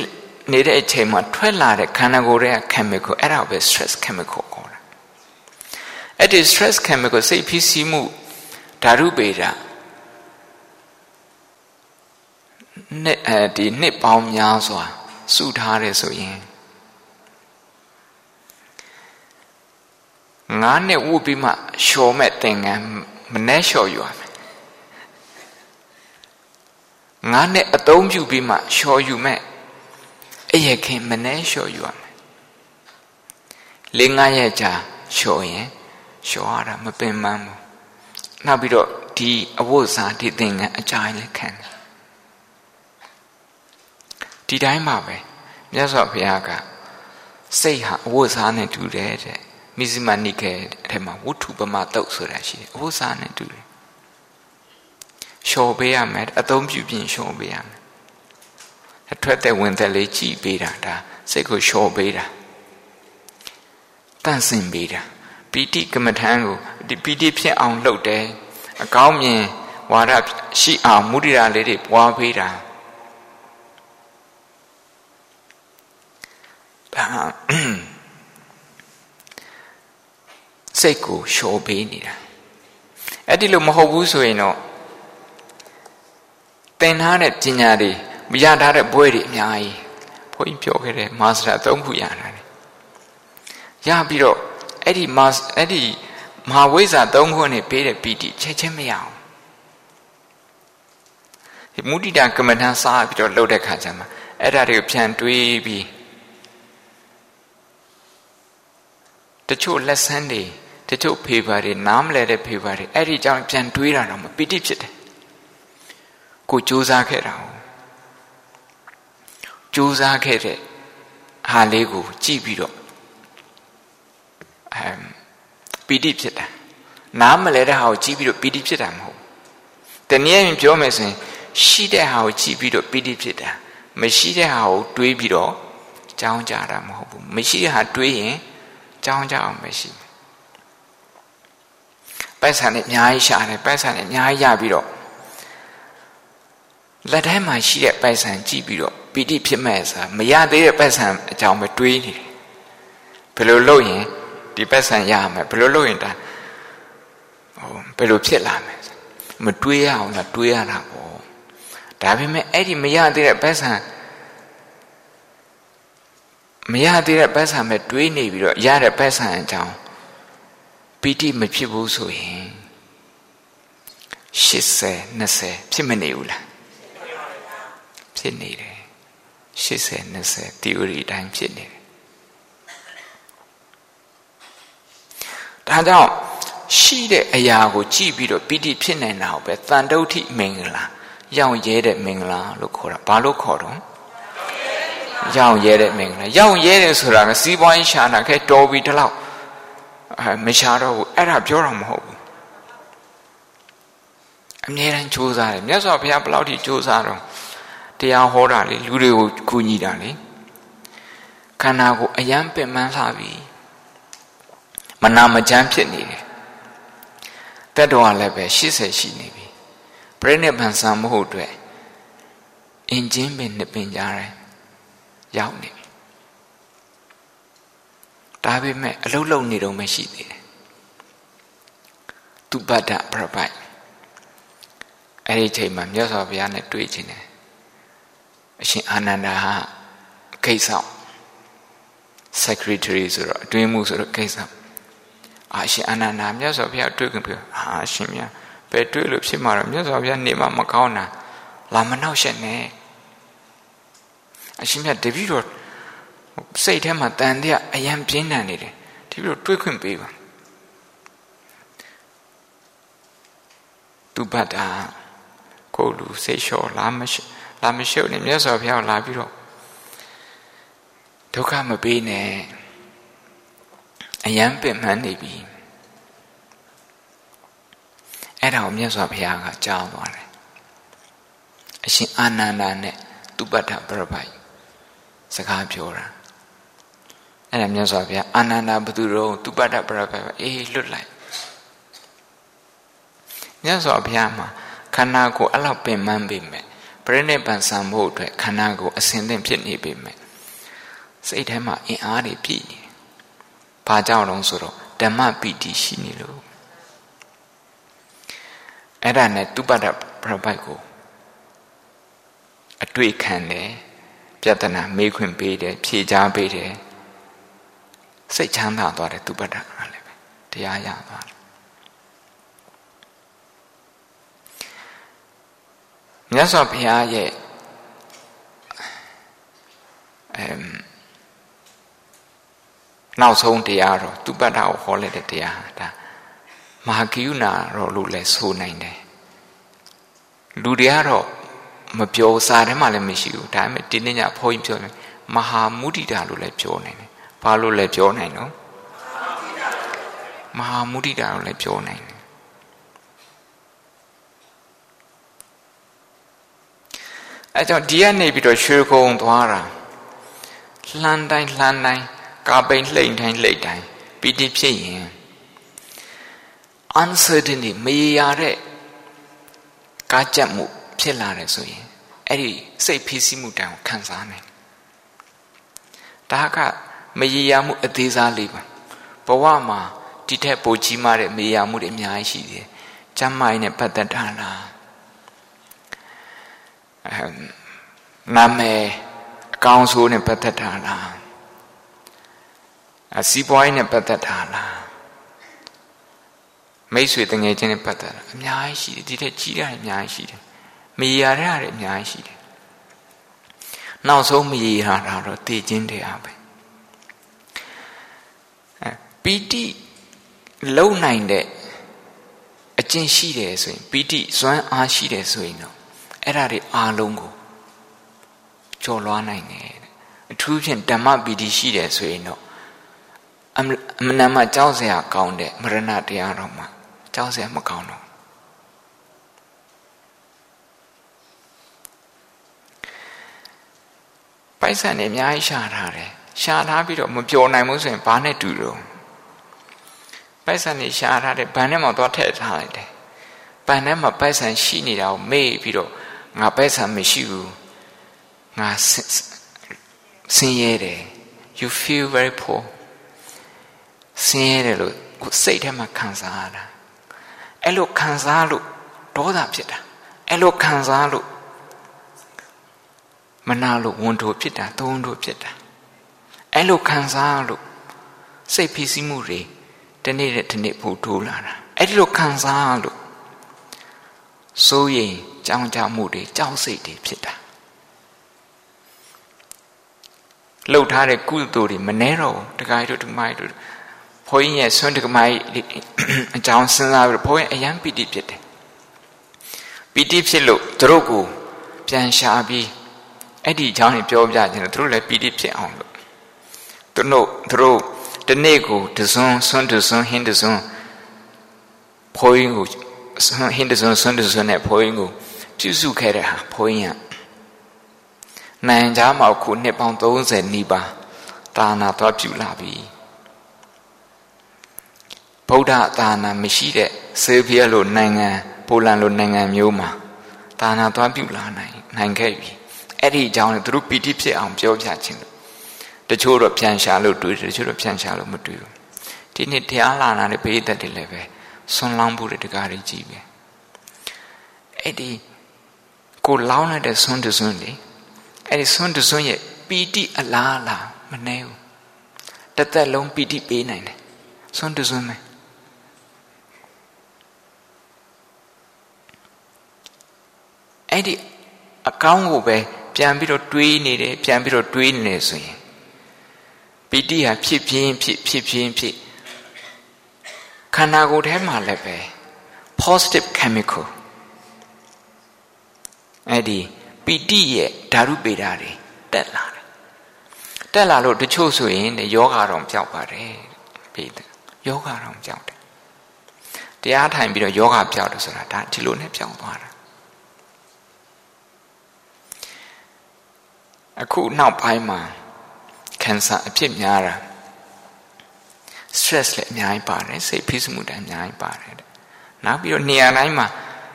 နေတဲ့အချိန်မှာထွက်လာတဲ့ခန္ဓာကိုယ်ရဲ့ chemical အဲ့ဒါပဲ stress chemical ခေါ်တာအဲ့ဒီ stress chemical စိတ်ဖြစ်စီမှုဓာတုပေတာနှစ်အဲဒီနှစ်ပေါင်းများစွာစုထားတယ်ဆိုရင်ငါးနှစ်ဝုပြီးမှလျှော်မဲ့သင်္ကန်းမနဲ့လျှော်ယူရမယ် ငါးနှစ်အသုံးပြုပြီးမှလျှော်ယူမဲ့အယခင်မနဲ့လျှော်ယူရမယ်လေးငါးရက်ကြာလျှော်ရင်လျှော်ရတာမပင်ပန်းဘူးနောက်ပြီးတော့ဒီအဝတ်စားဒီသင်္ကန်းအကြိုင်လည်းခံတယ်ဒီတိုင်းပါပဲမြတ်စွာဘုရားကစိတ်ဟာအဝတ်စားနဲ့တူတယ်တဲ့မိဇိမနိကေအဲမှာဝုထုပမတုတ်ဆိုတာရှိတယ်အဝတ်စားနဲ့တူတယ် လျှော်ပေးရမယ်အသုံးပြုပြင်လျှော်ပေးရမယ်အထွက်တဲ့ဝင်သက်လေးကြည်ပေးတာဒါစိတ်ကိုလျှော်ပေးတာတန့်စင်ပေးတာပီတိကမ္မထံကိုဒီပီတိဖြစ်အောင်လုပ်တယ်အကောင်းမြင်ဝါဒရှိအောင်မုဒိရာလေးတွေပွားပေးတာဒါစိတ်ကိုလျှော်ပေးနေတာအဲ့ဒီလိုမဟုတ်ဘူးဆိုရင်တော့ သင်ထားတဲ့ပညာတွေမရထားတဲ့ဘွဲတွေအများကြီးဘုန်းကြီးပြောခဲ့တဲ့မာစတာသုံးခုရတာလေရပြီးတော့အဲ့ဒီမာအဲ့ဒီမဟာဝိဇ္ဇာသုံးခုနဲ့ပေးတဲ့ပီတိချက်ချင်းမရအောင်ဒီမုဒိတာကမ္မဋ္ဌာန်းစားပြီးတော့လှုပ်တဲ့ခါကျမှအဲ့ဒါတွေကိုပြန်တွေးပြီးတချို့လက်ဆန်းတွေတချို့ဖေပါတွေနားမလဲတဲ့ဖေပါတွေအဲ့ဒီကြောင့်ပြန်တွေးတာတော့မပီတိဖြစ်တယ် ကိုစူးစမ်းခဲ့တာကိုစူးစမ်းခဲ့တဲ့ဟာလေးကိုကြည့်ပြီးတော့အမ်ပီတိဖြစ်တာနားမလဲတဲ့ဟာကိုကြည့်ပြီးတော့ပီတိဖြစ်တာမဟုတ်တနည်းအားဖြင့်ပြောမယ်ဆိုရင်ရှိတဲ့ဟာကိုကြည့်ပြီးတော့ပီတိဖြစ်တာမရှိတဲ့ဟာကိုတွေးပြီးတော့ကြောင်းကြတာမဟုတ်ဘူးမရှိတဲ့ဟာတွေးရင်ကြောင်းကြအောင်မရှိပိုက်ဆံနဲ့အများကြီးရှာတယ်ပိုက်ဆံနဲ့အများကြီးရပြီးတော့ လက်ထဲမှာရှိတဲ့ပိုက်ဆံကြည့်ပြီးတော့ပီတိဖြစ်မဲ့ဆိုတာမရသေးတဲ့ပိုက်ဆံအကြောင်းပဲတွေးနေတယ်ဘယ်လိုလုပ်ရင်ဒီပိုက်ဆံရမယ်ဘယ်လိုလုပ်ရင်ဒါဟိုဘယ်လိုဖြစ်လာမယ်မတွေးရအောင်လားတွေးရတာပေါ့ဒါပေမဲ့အဲ့ဒီမရသေးတဲ့ပိုက်ဆံမရသေးတဲ့ပတ်ဆံမဲ့တွေးနေပြီးတော့ရတဲ့ပတ်ဆံအကြောင်းပီတိမဖြစ်ဘူးဆိုရင်80 20ဖြစ်မနေဘူးလား ဖြစ်နေတယ်80 20 theory အတိုင်းဖြစ်နေတယ်ဒါကြောင့်ရှိတဲ့အရာကိုကြည့်ပြီးတော့ပီတိဖြစ်နေတာကိုပဲတန်တုဋ္ဌိမင်္ဂလာရောင်ရဲတဲ့မင်္ဂလာလို့ခေါ်တာဘာလို့ခေါ်တော့ရောင်ရဲတဲ့မင်္ဂလာရောင်ရဲတယ်ဆိုတာကစီးပွားရေးရှာနာခဲတော်ပြီတလောက်အဲမရှာတော့ဘူးအဲ့ဒါပြောတာမဟုတ်ဘူးအမြဲတမ်းကြိုးစားတယ်မြတ်စွာဘုရားဘယ်လောက်ထိကြိုးစားတော့ တရားဟောတာလေလူတွေကိုကူညီတာလေခန္ဓာကိုအယံပင်ပန်းလာပြီမနာမချမ်းဖြစ်နေတယ်တက်တော်ကလည်းပဲ80ရှိနေပြီပြိဋိဘံဆံမဟုတ်အတွက်အင်ဂျင်ပင်နှစ်ပင်ကြားတယ်ရောက်နေပြီဒါပေမဲ့အလုတ်လုံနေတော့မရှိသေးတယ်သူပတ္တပြပိုက်အဲ့ဒီချိန်မှာမြတ်စွာဘုရားနဲ့တွေ့ချင်တယ် အရှင်အာနန္ဒာဟာခိတ်ဆောင် secretary ဆိုတော့အတွင်းမှုဆိုတော့ခိတ်ဆောင်အာရှင်အာနန္ဒာမြတ်စွာဘုရားတွေ့ခင်ပြောအာရှင်မြတ်ပဲတွေ့လို့ဖြစ်မှာတော့မြတ်စွာဘုရားနေမှာမကောင်းတာလာမနှောက်ရှက်နဲ့အရှင်မြတ်တပည့်တော်စိတ်ထဲမှာတန်တဲ့အယံပြင်းထန်နေတယ်တပည့်တော်တွေးခွင့်ပေးပါသူပတ်တာကိုလူစိတ်လျှော့လာမရှိ လာမရှိနေမြတ်စွာဘုရားလာပြီးတော့ဒုက္ခမပေးနဲ့အယံပင်မှန်းနေပြီအဲ့ဒါကိုမြတ်စွာဘုရားကကြားသွားတယ်အရှင်အာနန္ဒာနဲ့သူပတ္ထပရပိုက်စကားပြောတာအဲ့ဒါမြတ်စွာဘုရားအာနန္ဒာဘသူတော့သူပတ္တပရပိုက်အေးလွတ်လိုက်မြတ်စွာဘုရားမှာခန္ဓာကိုအဲ့လောက်ပင်ပန်းပေမဲ့ ပြိဋိဘံဆံဖို့အတွက်ခန္ဓာကိုအစဉ်သင့်ဖြစ်နေပေမဲ့စိတ်ထဲမှာအင်အားတွေပြည့်နေတယ်။ဘာကြောင့်လဲဆိုတော့ဓမ္မပီတိရှိနေလို့အဲ့ဒါနဲ့သူပတ္တပရပိုက်ကိုအတွေ့ခံတယ်ပြဿနာမေးခွင့်ပေးတယ်ဖြေကြားပေးတယ်စိတ်ချမ်းသာသွားတယ်သူပတ္တကလည်းပဲတရားရသွားတယ် မြတ်စွာဘုရားရဲ့အမ်နောက်ဆုံးတရားတော့သူပတ္တကိုဟောလိုက်တဲ့တရားဒါမဟာကိယနာတော့လို့လဲဆိုနိုင်တယ်လူတွေကတော့မပြောစာထဲမှာလည်းမရှိဘူးဒါပေမဲ့ဒီနေ့ညဘုန်းကြီးပြောတယ်မဟာမုဒိတာလို့လည်းပြောနိုင်တယ်ဘာလို့လဲပြောနိုင်တော့မဟာမုဒိတာလို့လည်းပြောနိုင်တယ် အဲကြောင့်ဒီကနေပြီးတော့ရွှေကုံသွားတာလှမ်းတိုင်းလှမ်းတိုင်းကာပိန်လှိမ့်တိုင်းလှိမ့်တိုင်းပီတိဖြစ်ရင် uncertainty မရေရာတဲ့ကားကြက်မှုဖြစ်လာတယ်ဆိုရင်အဲ့ဒီစိတ်ဖိစီးမှုတန်ကိုခံစားနိုင်ဒါကမရေရာမှုအသေးစားလေးပါဘဝမှာဒီထက်ပိုကြီးမားတဲ့မရေရာမှုတွေအများကြီးရှိတယ်ကျမ်းမာရေးနဲ့ပတ်သက်တာလားအဲ နာမည်အကောင်းဆိုးနဲ့ပတ်သက်တာလားအစီးပွားရေးနဲ့ပတ်သက်တာလားမိတ်ဆွေတငယ်ချင်းနဲ့ပတ်သက်တာအများကြီးရှိတယ်ဒီထက်ကြီးတာအများကြီးရှိတယ်မရေရာတဲ့အများကြီးရှိတယ်နောက်ဆုံးမရေရာတာတော့တည်ခြင်းတရားပဲအဲပီတိလုံနိုင်တဲ့အကျင့်ရှိတယ်ဆိုရင်ပီတိစွမ်းအားရှိတယ်ဆိုရင်တော့ အဲ့ဒါတွေအားလုံးကိုကျော်လွှားနိုင်တယ်အထူးဖြင့်ဓမ္မပီတိရှိတယ်ဆိုရင်တော့အမနာမှကြောက်စရာကောင်းတဲ့မရဏတရားတော်မှာကြောက်စရာမကောင်းတော့ပိုက်ဆံနေအများကြီးရှာထားတယ်ရှာထားပြီးတော့မပျော်နိုင်ဘူးဆိုရင်ဘာနဲ့တူတော့ပိုက်ဆံနေရှာထားတယ်ဘန်ထဲမှာသွားထည့်ထားလိုက်တယ်ဘန်ထဲမှာပိုက်ဆံရှိနေတာကိုမေ့ပြီးတော့ ငါပိုက်ဆံမရှိဘူးငါဆင်းရဲတယ် you feel very poor ဆင်းရဲတယ်လို့စိတ်ထဲမှာခံစားရတာအဲ့လိုခံစားလို့ဒေါသဖြစ်တာအဲ့လိုခံစားလို့မနာလို့ဝန်တိုဖြစ်တာသုံးတို့ဖြစ်တာအဲ့လိုခံစားလို့စိတ်ဖိစီးမှုတွေတနေ့တဲ့တနေ့ပို့ထိုးလာတာအဲ့ဒီလိုခံစားလို့စိုးရင် ကြောင်းကြမှုတွေကြောက်စိတ်တွေဖြစ်တာလှုပ်ထားတဲ့ကုသိုလ်တွေမနှဲတော့တခါတို့ဒီမိုက်တို့ဘုန်းကြီးရဲ့ဆွမ်းတကမိုက်အကြောင်းစဉ်းစားပြီးဘုန်းကြီးအယံပီတိဖြစ်တယ်ပီတိဖြစ်လို့သူတို့ကိုပြန်ရှာပြီးအဲ့ဒီအကြောင်းကိုပြောပြခြင်းသူတို့လည်းပီတိဖြစ်အောင်လို့သူတို့သူတို့တနေ့ကိုတစွန်းဆွန်းတစွန်းဟင်းတစွန်းဘုန်းကြီးကိုဟင်းတစွန်းဆွန်းတစွန်းနဲ့ဘုန်းကြီးကို ပြုစုခဲ့တဲ့ဟာဘုန်းကြီးကနိုင်ကြမှာခုနှစ်ပေါင်း30နီးပါးဒါနာသွားပြုလာပြီဗုဒ္ဓသာနာမရှိတဲ့ဆေးဖီးလိုနိုင်ငံပိုလန်လိုနိုင်ငံမျိုးမှာသာနာသွားပြုလာနိုင်နိုင်ခဲ့ပြီအဲ့ဒီအကြောင်းကိုသူတို့ပီတိဖြစ်အောင်ပြောပြခြင်းတချို့တော့ပြန်ရှာလို့တွေ့တယ်တချို့တော့ပြန်ရှာလို့မတွေ့ဘူးဒီနေ့တရားလာနာတဲ့ဘေးသက်တွေလည်းပဲဆွန်လောင်းဖို့တကားတွေကြီးပဲအဲ့ဒီ ကိုလောင်းလိုက်တဲ့ဆွန်းတဆွန်းလေအဲ့ဒီဆွန်းတဆွန်းရဲ့ပီတိအလားလားမနှဲဘူးတသက်လုံးပီတိပေးနိုင်တယ်ဆွန်းတဆွန်းပဲအဲ့ဒီအကောင်းကိုပဲပြန်ပြီးတော့တွေးနေတယ်ပြန်ပြီးတော့တွေးနေတယ်ဆိုရင်ပီတိဟာဖြစ်ပြင်းဖြစ်ဖြစ်ပြင်းဖြစ်ခန္ဓာကိုယ်ထဲမှာလည်းပဲ positive chemical အဲ့ဒီပီတိရဲ့ဓာတုပေဓာတွေတက်လာတယ်တက်လာလို့တချို့ဆိုရင်ယောဂါတော့ပျောက်ပါတယ်ပြီးတယ်ယောဂါတော့ပျောက်တယ်တရားထိုင်ပြီးတော့ယောဂပျောက်တယ်ဆိုတာဒါဒီလိုနဲ့ပျောက်သွားတာအခုနောက်ပိုင်းမှာ cancer အဖြစ်များတာ stress လည်းအများကြီးပါတယ်စိတ်ဖိစီးမှုတွေအများကြီးပါတယ်နောက်ပြီးတော့နေရာတိုင်းမှာ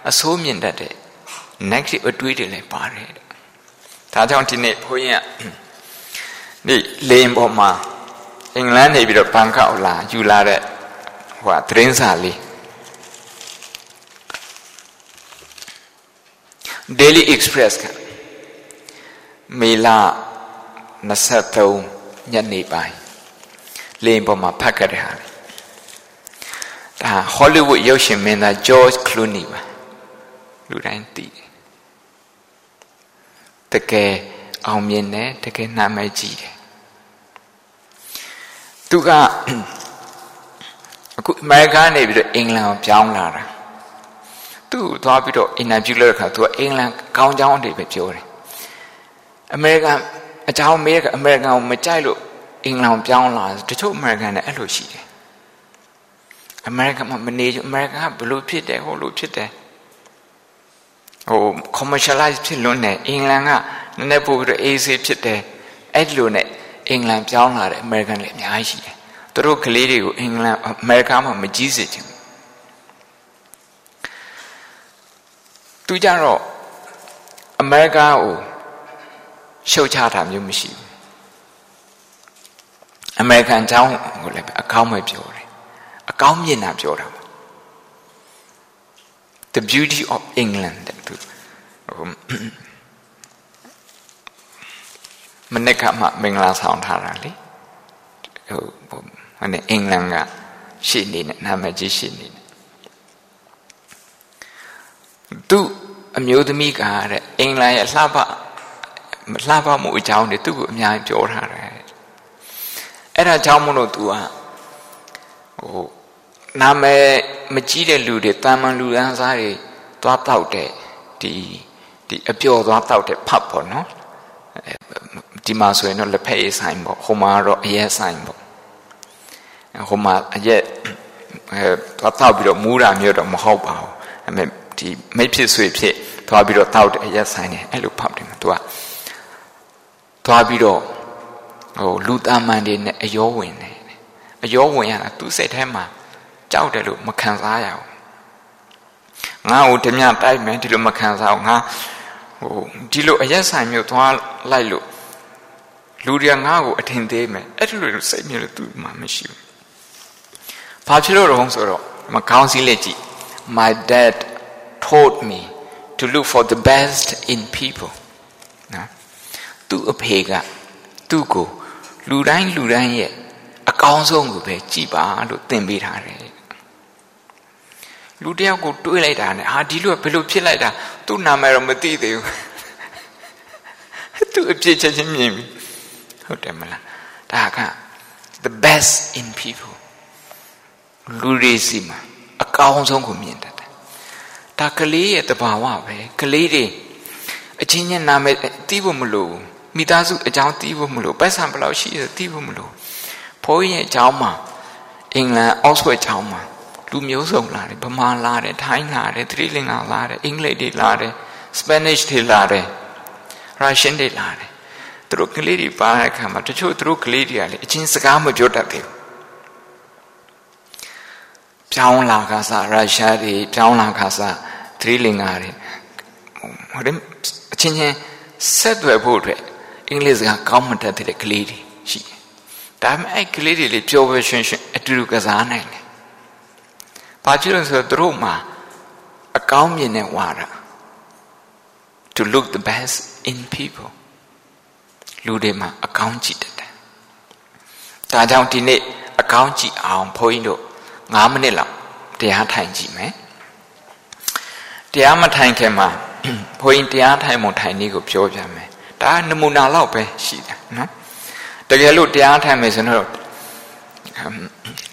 အဆိုးမြင်တတ်တဲ့ negative အတွေးတွေလည်းပါတယ်ဒါကြောင့်ဒီနေ့ဘုန်းကြီးကဒီလေရင်ပေါ်မှာအင်္ဂလန်နေပြီးတော့ဘန်ကောက်လာယူလာတဲ့ဟိုသတင်းစာလေး Daily Express ကမေလ23ညနေပိုင်းလေရင်ပေါ်မှာဖတ်ခဲ့တဲ့ဟာလေဒါ Hollywood ရုပ်ရှင်မင်းသား George Clooney ပါလူတိုင်းသိတယ် တကယ်အောင်မြင်တယ်တကယ်နာမည်ကြီးတယ်သူကအခုအမေရိကန်နေပြီးတော့အင်္ဂလန်ကိုပြောင်းလာတာသူ့ကိုသွားပြီးတော့အင်တာဗျူးလုပ်တဲ့အခါသူကအင်္ဂလန်ကောင်းကြောင်းတွေပဲပြောတယ်အမေရိကန်အကြောင်းမေးကအမေရိကန်ကိုမကြိုက်လို့အင်္ဂလန်ပြောင်းလာတချို့အမေရိကန်လည်းအဲ့လိုရှိတယ်အမေရိကန်မှာမနေအမေရိကန်ကဘလို့ဖြစ်တယ်ဟိုလိုဖြစ်တယ် ဟို commercialize ဖြစ်လွန်းတယ်အင်္ဂလန်ကနည်းနည်းပို့ပြီးတော့ AC ဖြစ်တယ်အဲ့လိုနဲ့အင်္ဂလန်ပြောင်းလာတဲ့ American တွေအများကြီးရှိတယ်သူတို့ကလေးတွေကိုအင်္ဂလန် America မှာမကြီးစေချင်ဘူးသူကြတော့ America ကိုရှုတ်ချတာမျိုးမရှိဘူး American အကြောင်းကိုလည်းအကောင်းပဲပြောတယ်အကောင်းမြင်တာပြောတာ The beauty of England မနေ့ကမှမင်္ဂလာဆောင်ထားတာလေဟိုဟိုနဲ့အင်္ဂလန်ကရှိနေနဲ့နာမည်ကြီးရှိနေနဲ့သူအမျိုးသမီးကတဲ့အင်္ဂလန်ရဲ့လှပမလှပမှုအကြောင်းတွေသူ့ကိုအများကြီးပြောထားတယ်အဲ့ဒါကြောင့်မလို့ तू อ่ะဟိုနာမည်မကြီးတဲ့လူတွေတာမန်လူရန်စားတွေသွားတောက်တဲ့ဒီ ဒီအပျော်သွားတောက်တဲ့ဖတ်ပေါ့နော်ဒီမှာဆိုရင်တော့လက်ဖက်ရည်ဆိုင်ပေါ့ဟိုမှာတော့အရက်ဆိုင်ပေါ့ဟိုမှာအရက်အဲသွားတောက်ပြီးတော့မူးတာမျိုးတော့မဟုတ်ပါဘူးအဲမဲ့ဒီမိတ်ဖြစ်ဆွေဖြစ်သွားပြီးတော့တောက်တဲ့အရက်ဆိုင်နေအဲ့လိုဖောက်တယ်သူကသွားပြီးတော့ဟိုလူတမန်တွေနဲ့အယောဝင်တယ်အယောဝင်ရတာသူစိတ်ထဲမှာကြောက်တယ်လို့မခံစားရဘူးငါ့ကိုဓမြတိုက်မယ်ဒီလိုမခံစားဘူးငါ ဟိုဒီလိုအရက်ဆိုင်မျိုးသွားလိုက်လို့လူတွေကငါ့ကိုအထင်သေးမယ်အဲ့လိုစိတ်မျိုးလို့သူမှမရှိဘူးဘာဖြစ်လို့တော့ဆိုတော့မကောင်းစီးလက်ကြည့် my dad told me to look for the best in people နော်သူ့အဖေကသူ့ကိုလူတိုင်းလူတိုင်းရဲ့အကောင်းဆုံးကိုပဲကြည်ပါလို့သင်ပေးထားတယ် လူတယောက်ကိုတွေးလိုက်တာနဲ့ဟာဒီလူကဘယ်လိုဖြစ်လိုက်တာသူ့နာမည်တော့မသိသေးဘူးသူ့အဖြစ်ချက်ချင်းမြင်ပြီဟုတ်တယ်မလားဒါက the best in people လူတွေစီမှာအကောင်းဆုံးကိုမြင်တတ်တယ်ဒါကလေးရဲ့တဘာဝပဲကလေးတွေအချင်းချင်းနာမည်တီးဖို့မလိုမိသားစုအကြောင်းတီးဖို့မလိုပိုက်ဆံဘယ်လောက်ရှိရတီးဖို့မလိုဘိုးရဲ့အကြောင်းမှာအင်္ဂလန်အောက်ဆွဲအကြောင်းမှာ လူမျိုးစုံလာတယ်ဗမာလာတယ်ထိုင်းလာတယ်သတိလင်္ကာလာတယ်အင်္ဂလိပ်တွေလာတယ်စပနစ်တွေလာတယ်ရုရှားတွေလာတယ်သူတို့ကလေးတွေပါတဲ့အခါမှာတချို့သူတို့ကလေးတွေကလည်းအချင်းစကားမပြောတတ်သေးဘူးပြောင်းလာခါစားရုရှားတွေပြောင်းလာခါစားသတိလင်္ကာတွေဟိုတဲ့အချင်းချင်းဆက်သွယ်ဖို့အတွက်အင်္ဂလိပ်စကားကောင်းမတတ်တဲ့ကလေးတွေရှိတယ်ဒါပေမဲ့အဲ့ကလေးတွေလေပျော်ပျော်ရွှင်ရွှင်အတူတူကစားနိုင်တယ်။ ဘာဖြစ်လို့ဆိုတော့သူတို့မှာအကောင်းမြင်တဲ့ဝါဒ to look the best in people လူတွေမှာအကောင်းကြည့်တတ်တယ်။ဒါကြောင့်ဒီနေ့အကောင်းကြည့်အောင်ဘုန်းကြီးတို့9မိနစ်လောက်တရားထိုင်ကြည့်မယ်။တရားမထိုင်ခင်မှာဘုန်းကြီးတရားထိုင်မှုထိုင်နည်းကိုပြောပြမယ်။ဒါနမူနာလောက်ပဲရှိတယ်နော်။တကယ်လို့တရားထိုင်မယ်ဆိုတော့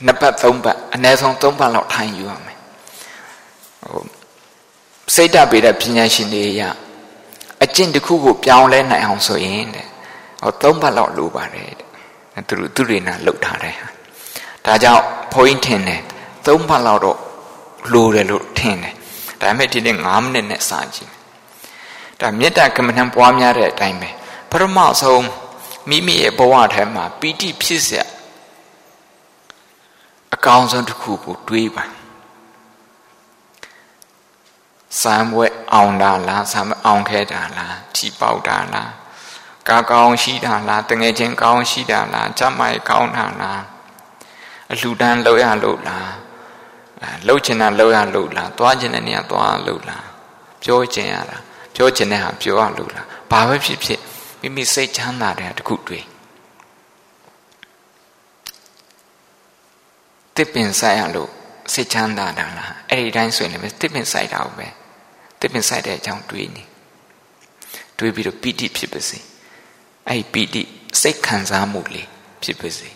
နှစ်ပတ်သုံးပတ်အနည်းဆုံးသုံးပတ်လောက်ထိုင်ယူရမယ်ဟိုစိတ်ဓာတ်ပေတဲ့ပညာရှင်တွေရအကျင့်တစ်ခုကိုပြောင်းလဲနိုင်အောင်ဆိုရင်တဲ့ဟောသုံးပတ်လောက်လိုပါတယ်တဲ့သူတို့သူတွေနာလှုပ်ထားတယ်ဒါကြောင့်ဘုန်းကြီးထင်တယ်သုံးပတ်လောက်တော့လိုတယ်လို့ထင်တယ်ဒါပေမဲ့ဒီနေ့9မိနစ်နဲ့စကြည့်ဒါမေတ္တာကမ္မထံပွားများတဲ့အတိုင်းပဲပထမဆုံးမိမိရဲ့ဘဝထဲမှာပီတိဖြစ်စေ အကောင်းဆုံးတစ်ခုကိုတွေးပါစံဘွဲအောင်တာလားစံအောင်ခဲတာလားချီပေါက်တာလားကာကောင်းရှိတာလားတငယ်ချင်းကောင်းရှိတာလားကြမ်းမိုက်ကောင်းတာလားအလှူဒန်းလုပ်ရလို့လားလှုပ်ချင်တာလှုပ်ရလို့လားသွားချင်တဲ့နေရာသွားလို့လားပြောချင်ရတာပြောချင်တဲ့ဟာပြောရလို့လားဘာပဲဖြစ်ဖြစ်မိမိစိတ်ချမ်းသာတဲ့တခုတွေ့ တစ်ပင်ဆိုင်ရလို့စိတ်ချမ်းသာတာလားအဲ့ဒီတိုင်းဆိုရင်လည်းတစ်ပင်ဆိုင်တာပဲတစ်ပင်ဆိုင်တဲ့အကြောင်းတွေးနေတွေးပြီးတော့ပီတိဖြစ်ပါစေအဲ့ဒီပီတိစိတ်ခံစားမှုလေးဖြစ်ပါစေ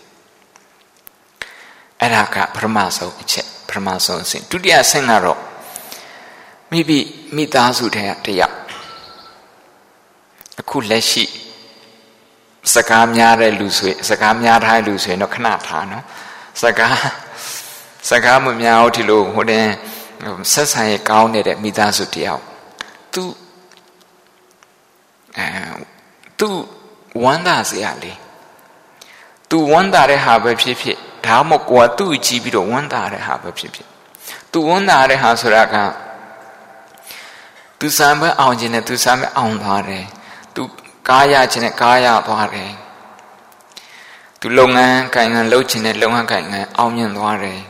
အဲ့ဒါကပထမဆုံးအချက်ပထမဆုံးအဆင့်ဒုတိယအဆင့်ကတော့မိမိမိသားစုထဲကတယောက်အခုလက်ရှိစကားများတဲ့လူဆိုစကားများထားတဲ့လူဆိုရင်တော့ခဏထားနော်စကား စကားမများဘူးဒီလိုဟိုတင်ဆက်ဆံရေးကောင်းနေတဲ့မိသားစုတယောက်သူအဲသူဝမ်းသာစရာလေးသူဝမ်းသာတဲ့ဟာပဲဖြစ်ဖြစ်ဒါမှမဟုတ်ကိုကသူ့ကြည့်ပြီးတော့ဝမ်းသာတဲ့ဟာပဲဖြစ်ဖြစ်သူဝမ်းသာတဲ့ဟာဆိုတာကသူစံပဲအောင်ခြင်းနဲ့သူစံပဲအောင်သွားတယ်သူကားရခြင်းနဲ့ကားရသွားတယ်သူလုပ်ငန်းကိုင်ငန်းလုပ်ခြင်းနဲ့လုပ်ငန်းကိုင်ငန်းအောင်မြင်သွားတယ်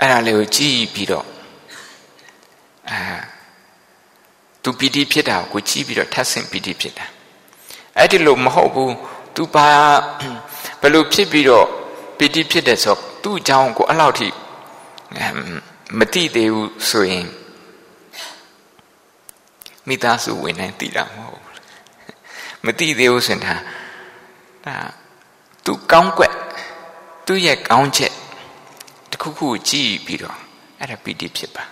အဲ့ဒါလေးကိုကြည့်ပြီးတော့အဲသူပီတိဖြစ်တာကိုကြည့်ပြီးတော့ထပ်ဆင့်ပီတိဖြစ်တာအဲ့ဒီလိုမဟုတ်ဘူးသူဘာဘယ်လိုဖြစ်ပြီးတော့ပီတိဖြစ်တယ်ဆိုသူ့အကြောင်းကိုအဲ့လောက်ထိမသိသေးဘူးဆိုရင်မိသားစုဝင်နိုင်သိတာမဟုတ်ဘူးမသိသေးဘူးဆိုရင်ဒါဒါသူကောင်းကွက်သူ့ရဲ့ကောင်းချက် တခုခုကြည့်ပြီးတော့အဲ့ဒါပီတိဖြစ်ပါ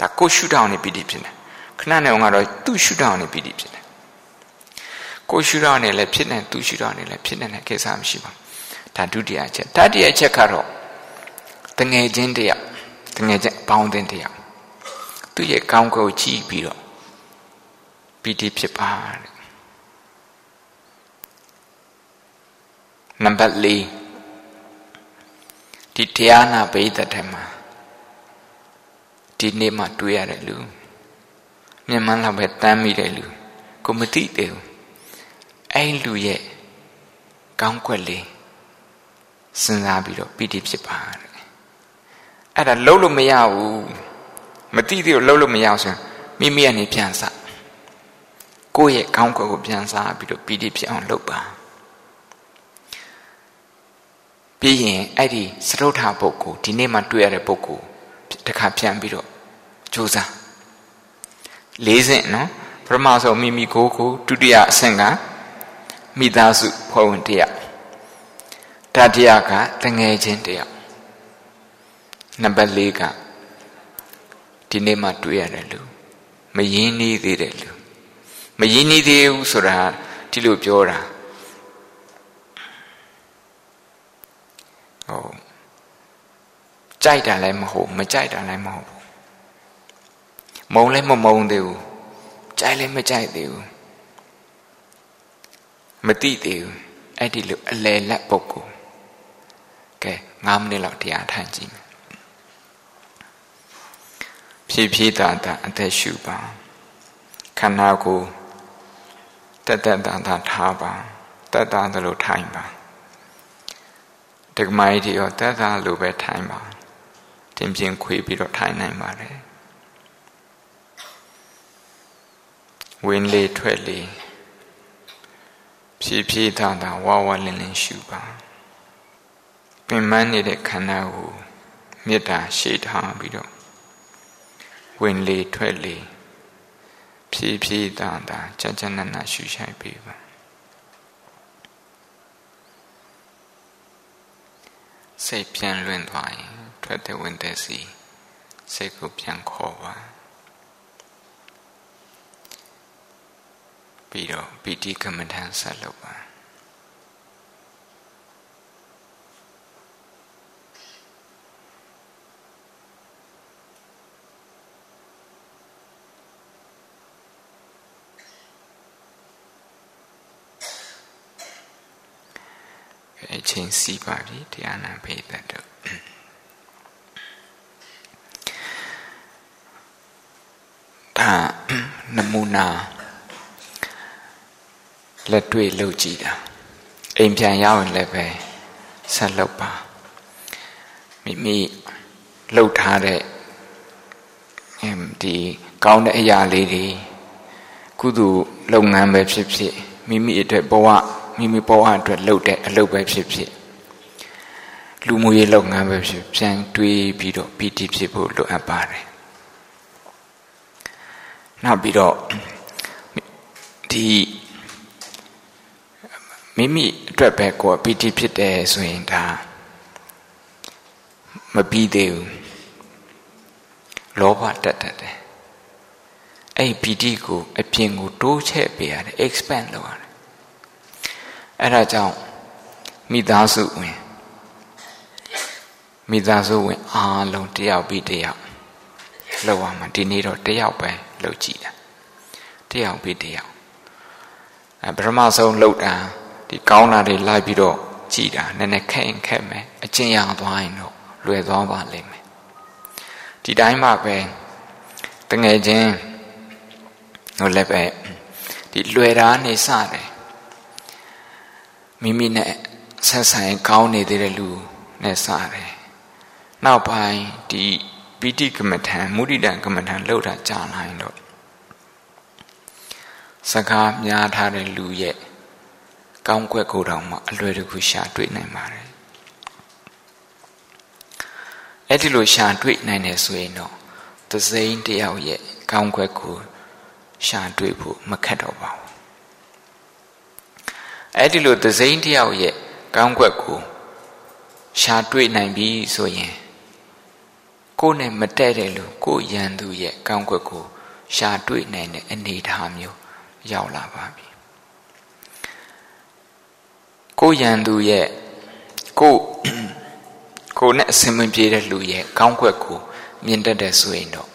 ဒါကိုရှုထောင်နေပီတိဖြစ်တယ်ခဏနေအောင်ကတော့သူ့ရှုထောင်နေပီတိဖြစ်တယ်ကိုရှုတော့နေလည်းဖြစ်နေသူရှုတော့နေလည်းဖြစ်နေတဲ့ကိစ္စမရှိပါဘူးဒါဒုတိယချက်တတိယချက်ကတော့တငယ်ချင်းတယောက်တငယ်ချင်းပေါင်းတဲ့တယောက်သူ့ရဲ့ကောင်းကိုကြည့်ပြီးတော့ပီတိဖြစ်ပါတဲ့နံပါတ်၄ ဒီတရားနာပိဋကတ်ထဲမှာဒီနေ့မှတွေ့ရတဲ့လူမြန်မာလောက်ပဲတမ်းမိတဲ့လူကိုမသိသေးဘူးအဲ့လူရဲ့ကောင်းကွက်လေးစဉ်းစားပြီးတော့ပီတိဖြစ်ပါတဲ့အဲ့ဒါလုံးလို့မရဘူးမသိသေးလို့လုံးလို့မရအောင်ဆိုရင်မိမိကနေပြန်စားကိုယ့်ရဲ့ကောင်းကွက်ကိုပြန်စားပြီးတော့ပီတိဖြစ်အောင်လုပ်ပါ ပြီးရင်အဲ့ဒီစရုထပုဂ္ဂိုလ်ဒီနေ့မှတွေ့ရတဲ့ပုဂ္ဂိုလ်တခါပြန်ပြီးတော့ကြိုးစားလေးဆင့်နော်ပထမဆုံးမိမိကိုယ်ကိုဒုတိယအဆင့်ကမိသားစုဖွဲ့ဝင်တယောက်တတိယကတငယ်ချင်းတယောက်နံပါတ်၄ကဒီနေ့မှတွေ့ရတယ်လူမရင်းနှီးသေးတယ်လူမရင်းနှီးသေးဘူးဆိုတာဒီလိုပြောတာ ဟိုကြိုက်တာလည်းမဟုတ်မကြိုက်တာလည်းမဟုတ်ဘူးမုံလည်းမမုံသေးဘူးကြိုက်လည်းမကြိုက်သေးဘူးမသိသေးဘူးအဲ့ဒီလိုအလယ်လက်ပုဂ္ဂိုလ်ကဲ9မိနစ်လောက်တရားထိုင်ကြည့်မယ်ဖြည်းဖြည်းသာသာအသက်ရှူပါခန္ဓာကိုယ်တက်တက်တာတာထားပါတက်တာသလိုထိုင်ပါ ဒကမိုင်းဒီရောတက်တာလိုပဲထိုင်ပါတင်ပြင်းခွေပြီးတော့ထိုင်နိုင်ပါတယ်ဝင်လေထွက်လေဖြည်းဖြည်းသာသာဝါဝလင်းလင်းရှုပါပင်မနေတဲ့ခန္ဓာကိုမေတ္တာရှိထားပြီးတော့ဝင်လေထွက်လေဖြည်းဖြည်းသာသာကြကြနနရှုရှိုက်ပေးပါ စိတ်ပြန်လွင့်သွားရင်ထွက်တဲ့ဝင်တဲ့စီစိတ်ကိုပြန်ခေါ်ပါပြီးတော့ပီတိကမ္မဋ္ဌာန်းဆက်လုပ်ပါ အချင်းစီးပါပြီတရားနာပိသက်တို့ဒါနမူနာလက်တွေ့လှုပ်ကြည့်တာအိမ်ပြန်ရောက်ရင်လည်းပဲဆက်လှုပ်ပါမိမိလှုပ်ထားတဲ့ဒီကောင်းတဲ့အရာလေးတွေကုသိုလ်လုပ်ငန်းပဲဖြစ်ဖြစ်မိမိအတွက်ဘဝ မိမိဘဝအတွက်လုပ်တဲ့အလုပ်ပဲဖြစ်ဖြစ်လူမှုရေးလုပ်ငန်းပဲဖြစ်ပြန်တွေးပြီးတော့ပီတိဖြစ်ဖို့လိုအပ်ပါတယ်နောက်ပြီးတော့ဒီမိမိအတွက်ပဲကိုယ်ပီတိဖြစ်တယ်ဆိုရင်ဒါမပြီးသေးဘူးလောဘတက်တက်တယ်အဲ့ပီတိကိုအပြင်ကိုတိုးချဲ့ပေးရတယ် expand လုပ်ရတယ် အဲ့ဒါကြောင့်မိသားစုဝင်မိသားစုဝင်အားလုံးတယောက်ပြီးတယောက်လောက်ရမှာဒီနေ့တော့တယောက်ပဲလောက်ကြည့်တာတယောက်ပြီးတယောက်အဲပထမဆုံးလောက်တာဒီကောင်းတာတွေလိုက်ပြီးတော့ကြည်တာနည်းနည်းခက်ရင်ခက်မယ်အကျဉ်းရသွားရင်တော့လွယ်သွားပါလိမ့်မယ်ဒီတိုင်းမှပဲတငယ်ချင်းဟိုလည်းပဲဒီလွယ်တာနေစတယ် မိမိနဲ့ဆက်ဆံကောင်းနေသေးတဲ့လူနဲ့စတယ်နောက်ပိုင်းဒီပိဋိကမ္မထံမုဒိတံကမ္မထံလောက်တာကြာနိုင်တော့စကားများထားတဲ့လူရဲ့ကောင်းကွက်ကိုတောင်မှအလွယ်တကူရှာတွေ့နိုင်ပါတယ်အဲ့ဒီလိုရှာတွေ့နိုင်တယ်ဆိုရင်တော့သစိမ်းတယောက်ရဲ့ကောင်းကွက်ကိုရှာတွေ့ဖို့မခက်တော့ပါဘူး အဲ့ဒီလိုသစိမ်းတယောက်ရဲ့ကောင်းကွက်ကိုရှာတွေ့နိုင်ပြီဆိုရင်ကိုယ်နဲ့မတည့်တဲ့လူကိုရန်သူရဲ့ကောင်းကွက်ကိုရှာတွေ့နိုင်တဲ့အနေအထားမျိုးရောက်လာပါပြီကိုရန်သူရဲ့ကိုကိုနဲ့အစင်မပြေတဲ့လူရဲ့ကောင်းကွက်ကိုမြင်တတ်တဲ့ဆိုရင်တော့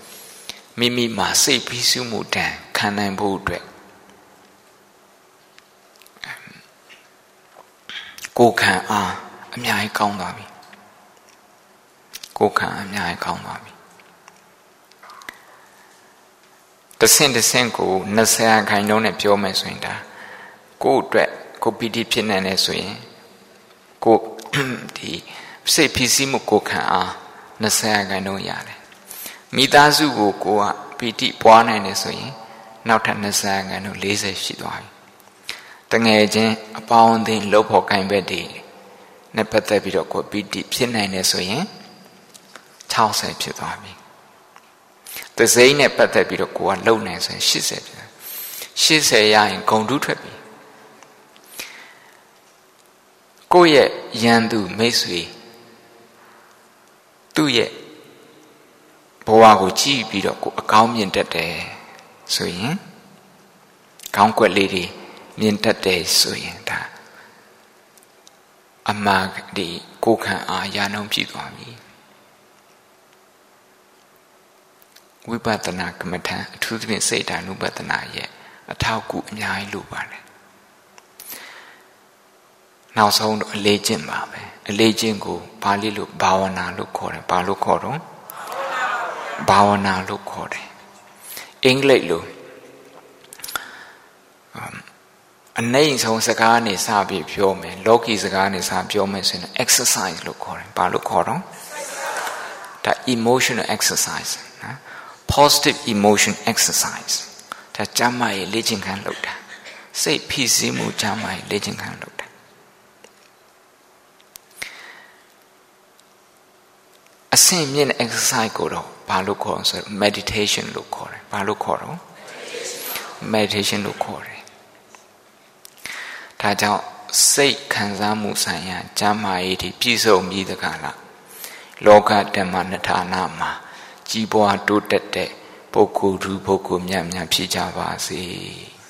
မိမိမှာစိတ်ပြီးစုမှုတန်ခံနိုင်ဖို့အတွက် ကိုခံအားအများကြီးကောင်းသွားပြီကိုခံအများကြီးကောင်းသွားပြီတဆင့်တဆင့်ကို20ခိုင်နှုန်းနဲ့ပြောမယ်ဆိုရင်ဒါကိုယ့်အတွက်ကိုပီတိဖြစ်နိုင်တယ်ဆိုရင်ကိုဒီစိတ်ဖြစ်စီမှုကိုခံအား20ခိုင်နှုန်းရတယ်မိသားစုကိုကိုကပီတိပွားနိုင်တယ်ဆိုရင်နောက်ထပ်20ခိုင်နှုန်း40ရှိသွားပြီ တငယ်ချင်းအပေါင်းအသင်းလှုပ်ဖို့ကင်ဘက်တွေနဲ့ပတ်သက်ပြီးတော့ကိုပီတိဖြစ်နိုင်တယ်ဆိုရင်60ဖြစ်သွားပြီသစိမ့်နဲ့ပတ်သက်ပြီးတော့ကိုကလုံနိုင်ဆိုရင်80ဖြစ်80ရရင်ဂုံတုထွက်ပြီကိုယ့်ရဲ့ရန်သူမိတ်ဆွေသူ့ရဲ့ဘဝကိုကြည့်ပြီးတော့ကိုအကောင်းမြင်တတ်တယ်ဆိုရင်ကောင်းကွက်လေးတွေ မြင်တတ်တယ်ဆိုရင်ဒါအမှားဒီကိုခံအားရာနှုံပြည့်သွားပြီဝိပဿနာကမ္မထံအထူးသဖြင့်စိတ်ဓာနုပဒနာရဲ့အထောက်အကူအများကြီးလိုပါတယ်နောက်ဆုံးတော့အလေးကျင့်ပါပဲအလေးကျင့်ကိုဘာလေးလို့ဘာဝနာလို့ခေါ်တယ်ဘာလို့ခေါ်တော့ဘာဝနာလို့ခေါ်တယ်အင်္ဂလိပ်လို အနိုင်ဆုံးစကားနဲ့စပြီးပြောမယ်လောကီစကားနဲ့စပြောမယ်ဆိုရင် exercise လို့ခေါ်တယ်ဘာလို့ခေါ်တော့ဒါ emotional exercise နော် positive emotion exercise ဒါကျမ်းမာရေးလေ့ကျင့်ခန်းလုပ်တာစိတ်ဖိစီးမှုကျမ်းမာရေးလေ့ကျင့်ခန်းလုပ်တာအဆင့်မြင့်တဲ့ exercise ကိုတော့ဘာလို့ခေါ်အောင်ဆိုတော့ meditation လို့ခေါ်တယ်ဘာလို့ခေါ်တော့ meditation လို့ခေါ်တယ် ဒါကြောင့်စိတ်ခံစားမှုဆိုင်ရာကျမ်းမာရေးတွေပြည့်စုံပြီးတကလားလောကဓမ္မနထာနာမှာကြီးပွားတိုးတက်တဲ့ပုဂ္ဂိုလ်သူပုဂ္ဂိုလ်မြတ်များဖြစ်ကြပါစေ။